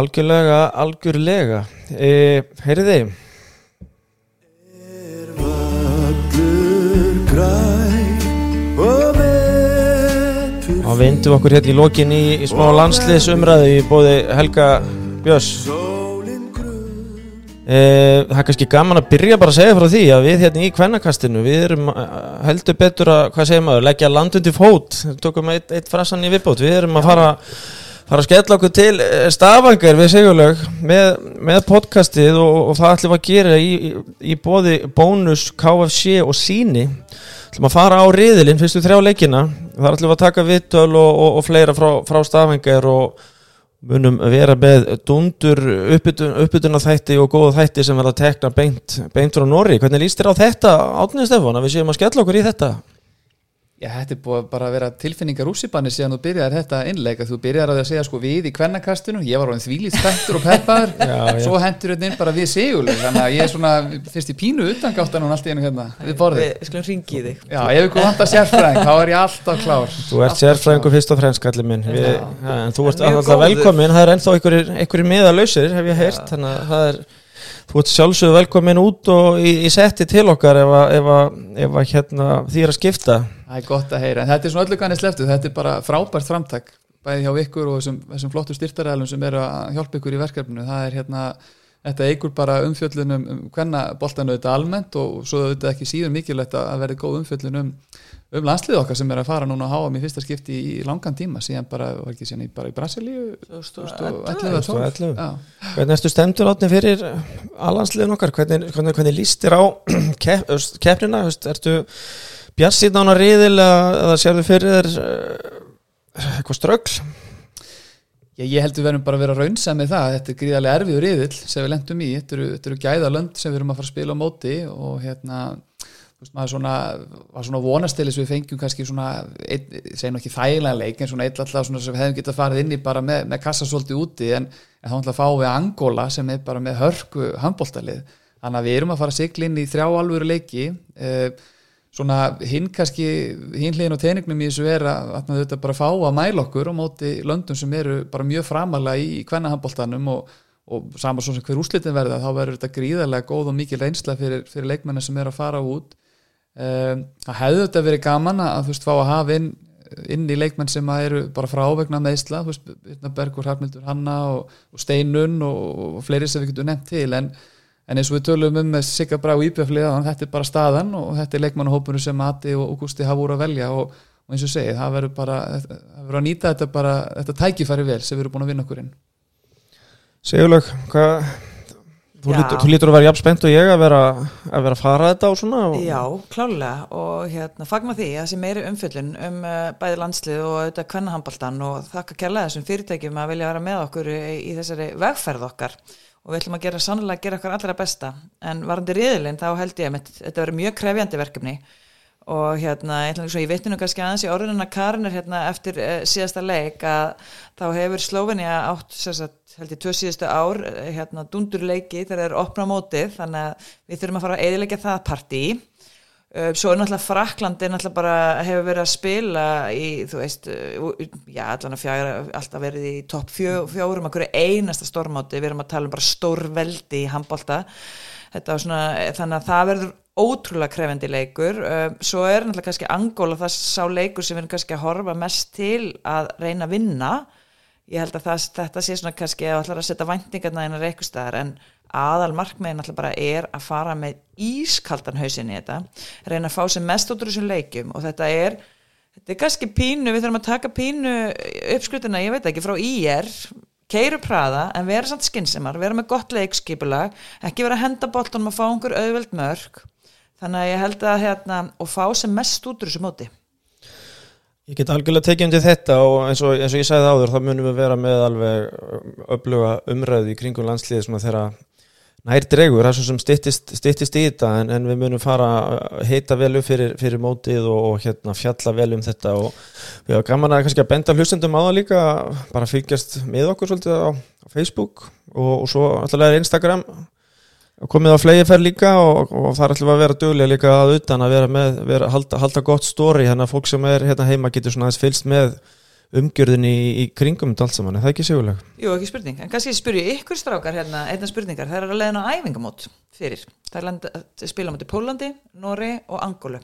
Speaker 1: algjörlega, algjörlega e, heyriði
Speaker 5: Er völlur græn og
Speaker 1: vindum okkur hérna í lokin í, í smá landsliðsumræðu í bóði Helga Björns. E, Það er kannski gaman að byrja bara að segja frá því að við hérna í kvennakastinu við erum eh, heldur betur að, hvað segir maður, leggja landundi fót. Tókum eitt, eitt frasan í viðbót, við erum að fara fara að skella okkur til eh, stafangar við segjuleg með, með podcastið og, og það ætlum að gera í, í, í bóði bónus, KFC og síni ætlum að fara á riðilinn fyrstu þrjá leikina. Þar ætlum við að taka vittöl og, og, og fleira frá, frá stafangar og munum vera með dundur uppbytuna þætti og góða þætti sem verða tekna beint, beint frá Norri hvernig líst þér á þetta átnið Stefán að við séum að skella okkur í þetta
Speaker 2: Já, þetta er búið bara að vera tilfinningar úsipanni síðan þú byrjar þetta innleika, þú byrjar að segja sko við í kvennakastinu, ég var á einn þvílít spettur og peppar, svo hendur þetta inn bara við seguleg, þannig að ég er svona fyrst í pínu utangáttan og allt í einu hérna við borðið.
Speaker 3: Við skulum ringi þig.
Speaker 2: Já, ef við komum alltaf sérfræðing, þá er ég alltaf klár.
Speaker 1: Þú ert sérfræðingu fyrst og fremst, kallið minn, við, en þú ert alltaf velkomin, það er ennþá einhverjir miðalauðsir, hef ég heyrt, þannig að það er Þú ert sjálfsögðu velkomin út og í, í setti til okkar ef, að, ef, að, ef að, hérna, því er að skipta.
Speaker 2: Það er gott að heyra, en þetta er svona öllu kannið sleftu, þetta er bara frábært framtak, bæði hjá ykkur og þessum, þessum flottu styrtaræðlum sem eru að hjálpa ykkur í verkefninu. Það er hérna, þetta eigur bara umfjöllunum um hvenna boltanu þetta almennt og svo þetta ekki síður mikilvægt að verði góð umfjöllunum um landslið okkar sem er að fara núna að háa mér fyrsta skipti í, langan tíma síðan bara, var ekki síðan í, bara í Brasilíu?
Speaker 1: 2011 Hvernig erstu stendur átni fyrir allansliðin okkar, hvernig, hvernig, hvernig lístir á kepp, keppnina, ertu bjassið nána riðil eða sér þið fyrir þér eh, eitthvað strögl?
Speaker 2: Já, ég heldur verðum bara að vera raunsam með það, þetta er gríðarlega erfiður riðil sem við lendum í, þetta eru, þetta eru gæðalönd sem við erum að fara að spila á móti og hérna veist, maður svona, var svona vonastilis við fengjum kannski svona, segjum ekki þægilega leik en svona eitt alltaf svona sem við hefum getað farið inn í bara með, með kassasóldi úti en, en þá alltaf fáum við Angola sem er bara með hörku handbóltalið þannig að við erum að fara að sigla inn í þrjá alvöru leiki eh, svona hinn kannski hinn hliðin og teiningnum í þessu er að, að þetta bara fá að mæla okkur á móti löndum sem eru bara mjög framalega í, í hvenna handbóltanum og og saman svo sem hver úslitin verða þá verður þetta gríðarlega góð og mikil reynsla fyrir, fyrir leikmenni sem er að fara út Um, það hefði þetta verið gaman að þú veist fá að hafa inn, inn í leikmenn sem eru bara frá ávegna með Ísla þú veist Bergur, Harmildur, Hanna og, og Steinun og, og fleiri sem við getum nefnt til. En, en eins og við tölum um með Sigga Brá Íbjafliða þetta er bara staðan og þetta er leikmannahópunum sem Ati og Augusti hafa úr að velja. Og, og eins og segið það verður bara það verður að nýta þetta bara þetta tækifæri vel sem við erum búin að vinna okkur inn.
Speaker 1: Sigurlaug, hvað Þú lítur, þú lítur að vera jafn spennt og ég að vera að vera að fara þetta á svona og...
Speaker 3: Já, klálega og hérna fagma því að þessi meiri umfyllun um uh, bæði landslið og auðvitað kvennahambaldan og þakka kærlega þessum fyrirtækjum að vilja vera með okkur í, í þessari vegferð okkar. Og við ætlum að gera sannlega að gera okkar allra besta. En varandi riðilinn þá held ég að þetta verður mjög krefjandi verkefni og hérna, ég, veit nú kannski aðeins í orðinuna Karin er hérna eftir uh, síðasta leik að þá hefur Slóvinja átt sérstaklega held ég tvö síðustu ár eh, hérna dundurleiki þegar það er opna mótið þannig að við þurfum að fara að eðilegja það partí. Uh, svo er náttúrulega Fraklandi náttúrulega bara hefur verið að spila í þú veist, uh, já allan að fjara alltaf verið í topp fjó, fjórum að hverju einasta stórmáti, við erum að tala um bara stórveldi í handbólta þannig að það verður ótrúlega krefendi leikur. Uh, svo er náttúrulega kannski Angóla það sá leikur sem við erum kannski að horfa mest til að reyna að vinna. Ég held að það, þetta sé svona kannski að ætla að setja væntingarna einar eitthvað staðar en aðal markmiðin alltaf bara er að fara með ískaldan hausin í þetta reyna að fá sem mest út úr þessum leikum og þetta er, þetta er kannski pínu við þurfum að taka pínu uppskrutina ég veit ekki, frá íér keiru praða en vera samt skinsemar vera með gott leikskipulag ekki vera að henda bóltanum að fá einhver auðveld mörg þannig að ég held að hérna, og fá sem mest út úr þessu móti.
Speaker 1: Ég get algjörlega tekið undir þetta og eins og, eins og ég sagði áður þá munum við vera með alveg öfluga umræði í kringum landsliði svona þegar nær dregur, það er svona sem stittist, stittist í þetta en, en við munum fara að heita vel upp fyrir, fyrir mótið og, og hérna fjalla vel um þetta. Og við hafa gaman að kannski að benda hlustendum á það líka bara fylgjast með okkur svolítið á, á Facebook og, og svo alltaf Instagram komið á flegiferð líka og, og það er alltaf að vera döglega líka að utan að vera með, vera, halda, halda gott stóri hérna fólk sem er hérna heima getur svona aðeins fylst með umgjörðinni í, í kringum allt saman, er það ekki seguleg?
Speaker 3: Jú, ekki spurning, en kannski spyrju ykkur strákar hérna, einna spurningar, það er að leiðna á æfingamót fyrir, það er að spila moti Pólandi, Nóri og Angólu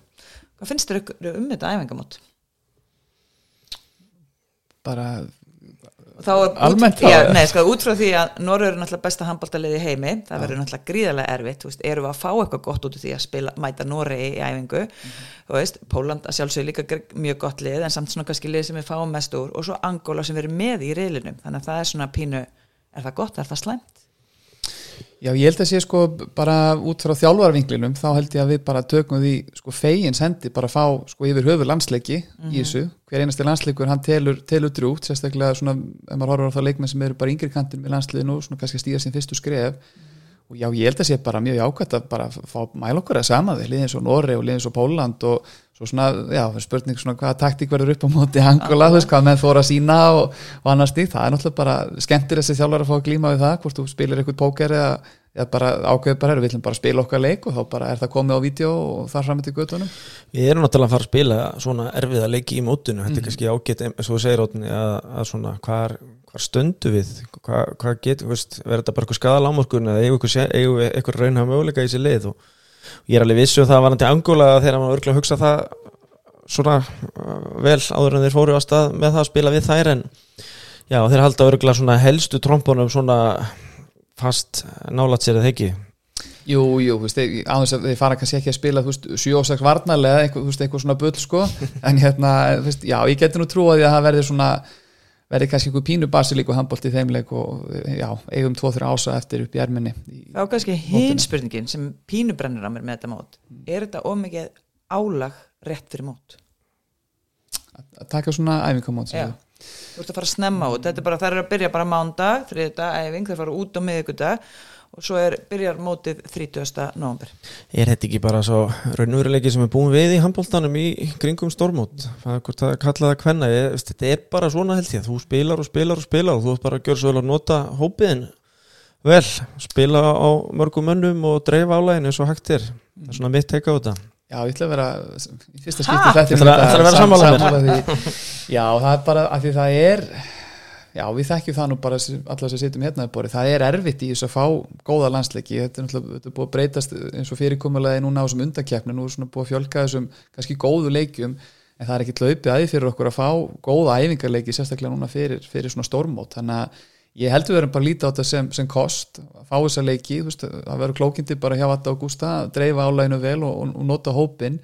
Speaker 3: hvað finnst þér um þetta æfingamót?
Speaker 2: bara Almennt
Speaker 3: út, já,
Speaker 2: þá,
Speaker 3: nei, sko, út frá því að Norður er náttúrulega besta handbóltaliði heimi það verður náttúrulega gríðarlega erfitt þú veist, erum við að fá eitthvað gott út úr því að spila, mæta Noregi í æfingu þú veist, Póland að sjálfsögðu líka mjög gott lið en samt svona kannski lið sem við fáum mest úr og svo Angola sem erum með í reylinum þannig að það er svona pínu, er það gott, er það slæmt?
Speaker 2: Já, ég held að sé sko bara út frá þjálfarvinklinum þá held ég að við bara tökum því sko fegins hendi bara fá sko yfir höfu landsleiki í þessu, hver einasti landsleikur hann telur, telur drút, sérstaklega svona ef maður horfur á það leikmenn sem eru bara yngri kantin með landsliðinu og svona kannski að stíga sín fyrstu skref. Og já, ég held að sé bara mjög jákvæmt að bara fá mæla okkur að sama við liðin svo Norri og liðin svo Póland og svo svona, já, spurning svona hvaða taktík verður upp á móti Angola, þú veist, hvað menn fóra að sína og, og annars því, það er náttúrulega bara skemmtir þessi þjálfar að fá að glíma við það hvort þú spilir eitthvað póker eða, eða bara ákveður bara, við viljum bara spila okkar leik og þá bara er það komið á vídeo og þar fram til göttunum
Speaker 1: Við erum náttúrulega að fara að spila svona erfiða leiki í mótinu, þetta er kannski ágætt eins og þú segir átni að, að svona hvar, hvar stöndu við, hvað, hvað getur verður þetta bara eitthvað skadalámorkun eða eigum við eitthvað, eitthvað raunhafa möguleika í þessi leið og ég er alveg vissu um það var til Angola þegar maður örgulega hugsa það svona uh, vel áður en þeir fóru á stað með það að spila við þær en já þeir halda örgulega svona helstu trompunum svona fast nálat sér eða ekki?
Speaker 2: Jú, jú, þú veist, þess að þeir fara kannski ekki að spila, þú veist, 7 og 6 varnarlega eitthvað, eitthvað svona bull, sko. En hérna, veist, já, ég geti nú því að það verði svona, verði kannski eitthvað pínu basilík og handbólt í þeimleik og já, eigum 2-3 ása eftir upp í erminni
Speaker 3: Þá er kannski hinn spurningin sem pínu brennur á mér með þetta mót. Er þetta ómikið álag rétt fyrir mót?
Speaker 2: að taka svona æfingamót
Speaker 3: Já. Þú ert að fara að snemma út, þetta er bara, það er að byrja bara mándag, þriðdag, æfing, það fara út á miðvikudag og svo er, byrjar mótið 30. november.
Speaker 1: Er þetta ekki bara svo raunveruleiki sem er búin við í handbóltanum í kringum stormót? Það er hvort það kallaði að hvenna, þetta er bara svona held ég, þú spilar og spilar og spilar og þú ert bara að gjöra svo vel að nota hópiðin vel, spila á mörgum mönnum og dreifa álægin eins og hægt er, það er svona mitt teika á þetta.
Speaker 2: Já, ég ætla að vera í fyrsta skipti þetta
Speaker 1: Ætlarðu að- vera sammála
Speaker 2: Já, það er bara að því það er Já, við þekkjum það nú bara allar sem sittum hérna að bori, það er erfitt í þess að fá góða landsleiki, þetta er náttúrulega búið að breytast eins og fyrirkomulegi núna á þessum undakefni, nú er svona búið að fjölka þessum kannski góðu leikjum, en það er ekki hlaupið aðeins fyrir okkur að fá góða æfingarleiki sérstaklega núna fyrir, fyrir svona stormót þannig að ég heldur við erum bara að líta á þetta sem, sem kost, að fá þessa leiki. Það verður klókindi bara hjá Augusta að dreifa álæginu vel og, og, og nota hópin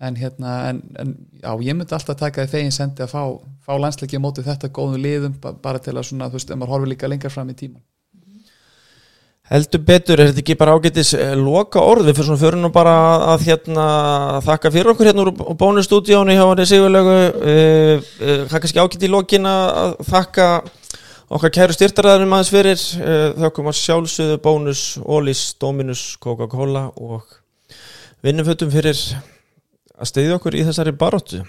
Speaker 2: en hérna, en, en já, ég myndi alltaf taka því fegin sendi að fá, fá landsleiki á móti þetta góðum liðum ba- bara til að svona, þú veist, ef maður horfir líka lengar fram í tíman
Speaker 1: Heldur betur, er þetta ekki bara ágætis eh, loka orð, við fyrir svona fyrir nú bara að hérna þakka fyrir okkur hérna úr bónustúdíónu hjá hann í Sigurlegu uh, uh, það er kannski ágætt í lokin að þakka okkar kæru styrtaræðarum aðeins fyrir þakkum að sjálfsögðu bónus, ólís, dominus, Coca-Cola og vinnumfötum fyrir að steyðja okkur í þessari baróttu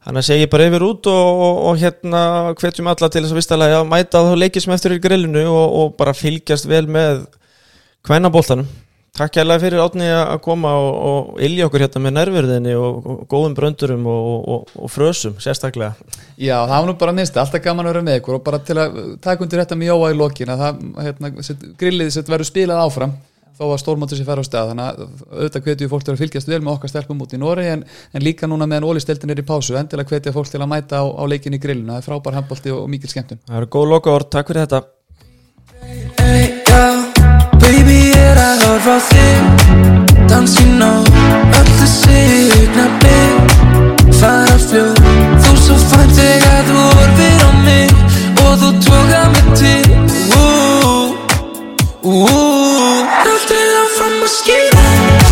Speaker 1: Þannig að segja bara yfir út og, og, og hérna hvetjum alla til þess að vistalega að mæta þá leikið sem eftir í grillinu og, og bara fylgjast vel með kvænaboltanum. Takk kærlega fyrir átni að koma og, ilja okkur hérna með nærverðinni og, góðum bröndurum og, frösum sérstaklega.
Speaker 2: Já, það var nú bara minnst, alltaf gaman að vera með ykkur og bara til að taka undir þetta með jóa í lokin að það, hérna, set, grillið set verður spilað áfram þó að stórmóttur sé fara á stað. Þannig að auðvitað hvetjum fólk til að fylgjast vel með okkar stelpum út í Nóri en, en líka núna meðan ólisteldin er í pásu endilega hvetja fólk til að mæta á, á leikin í grilluna það er frábær handbólti og, og mikil skemmtun.
Speaker 1: Það eru góð loka orð, takk fyrir þetta.
Speaker 5: mosquito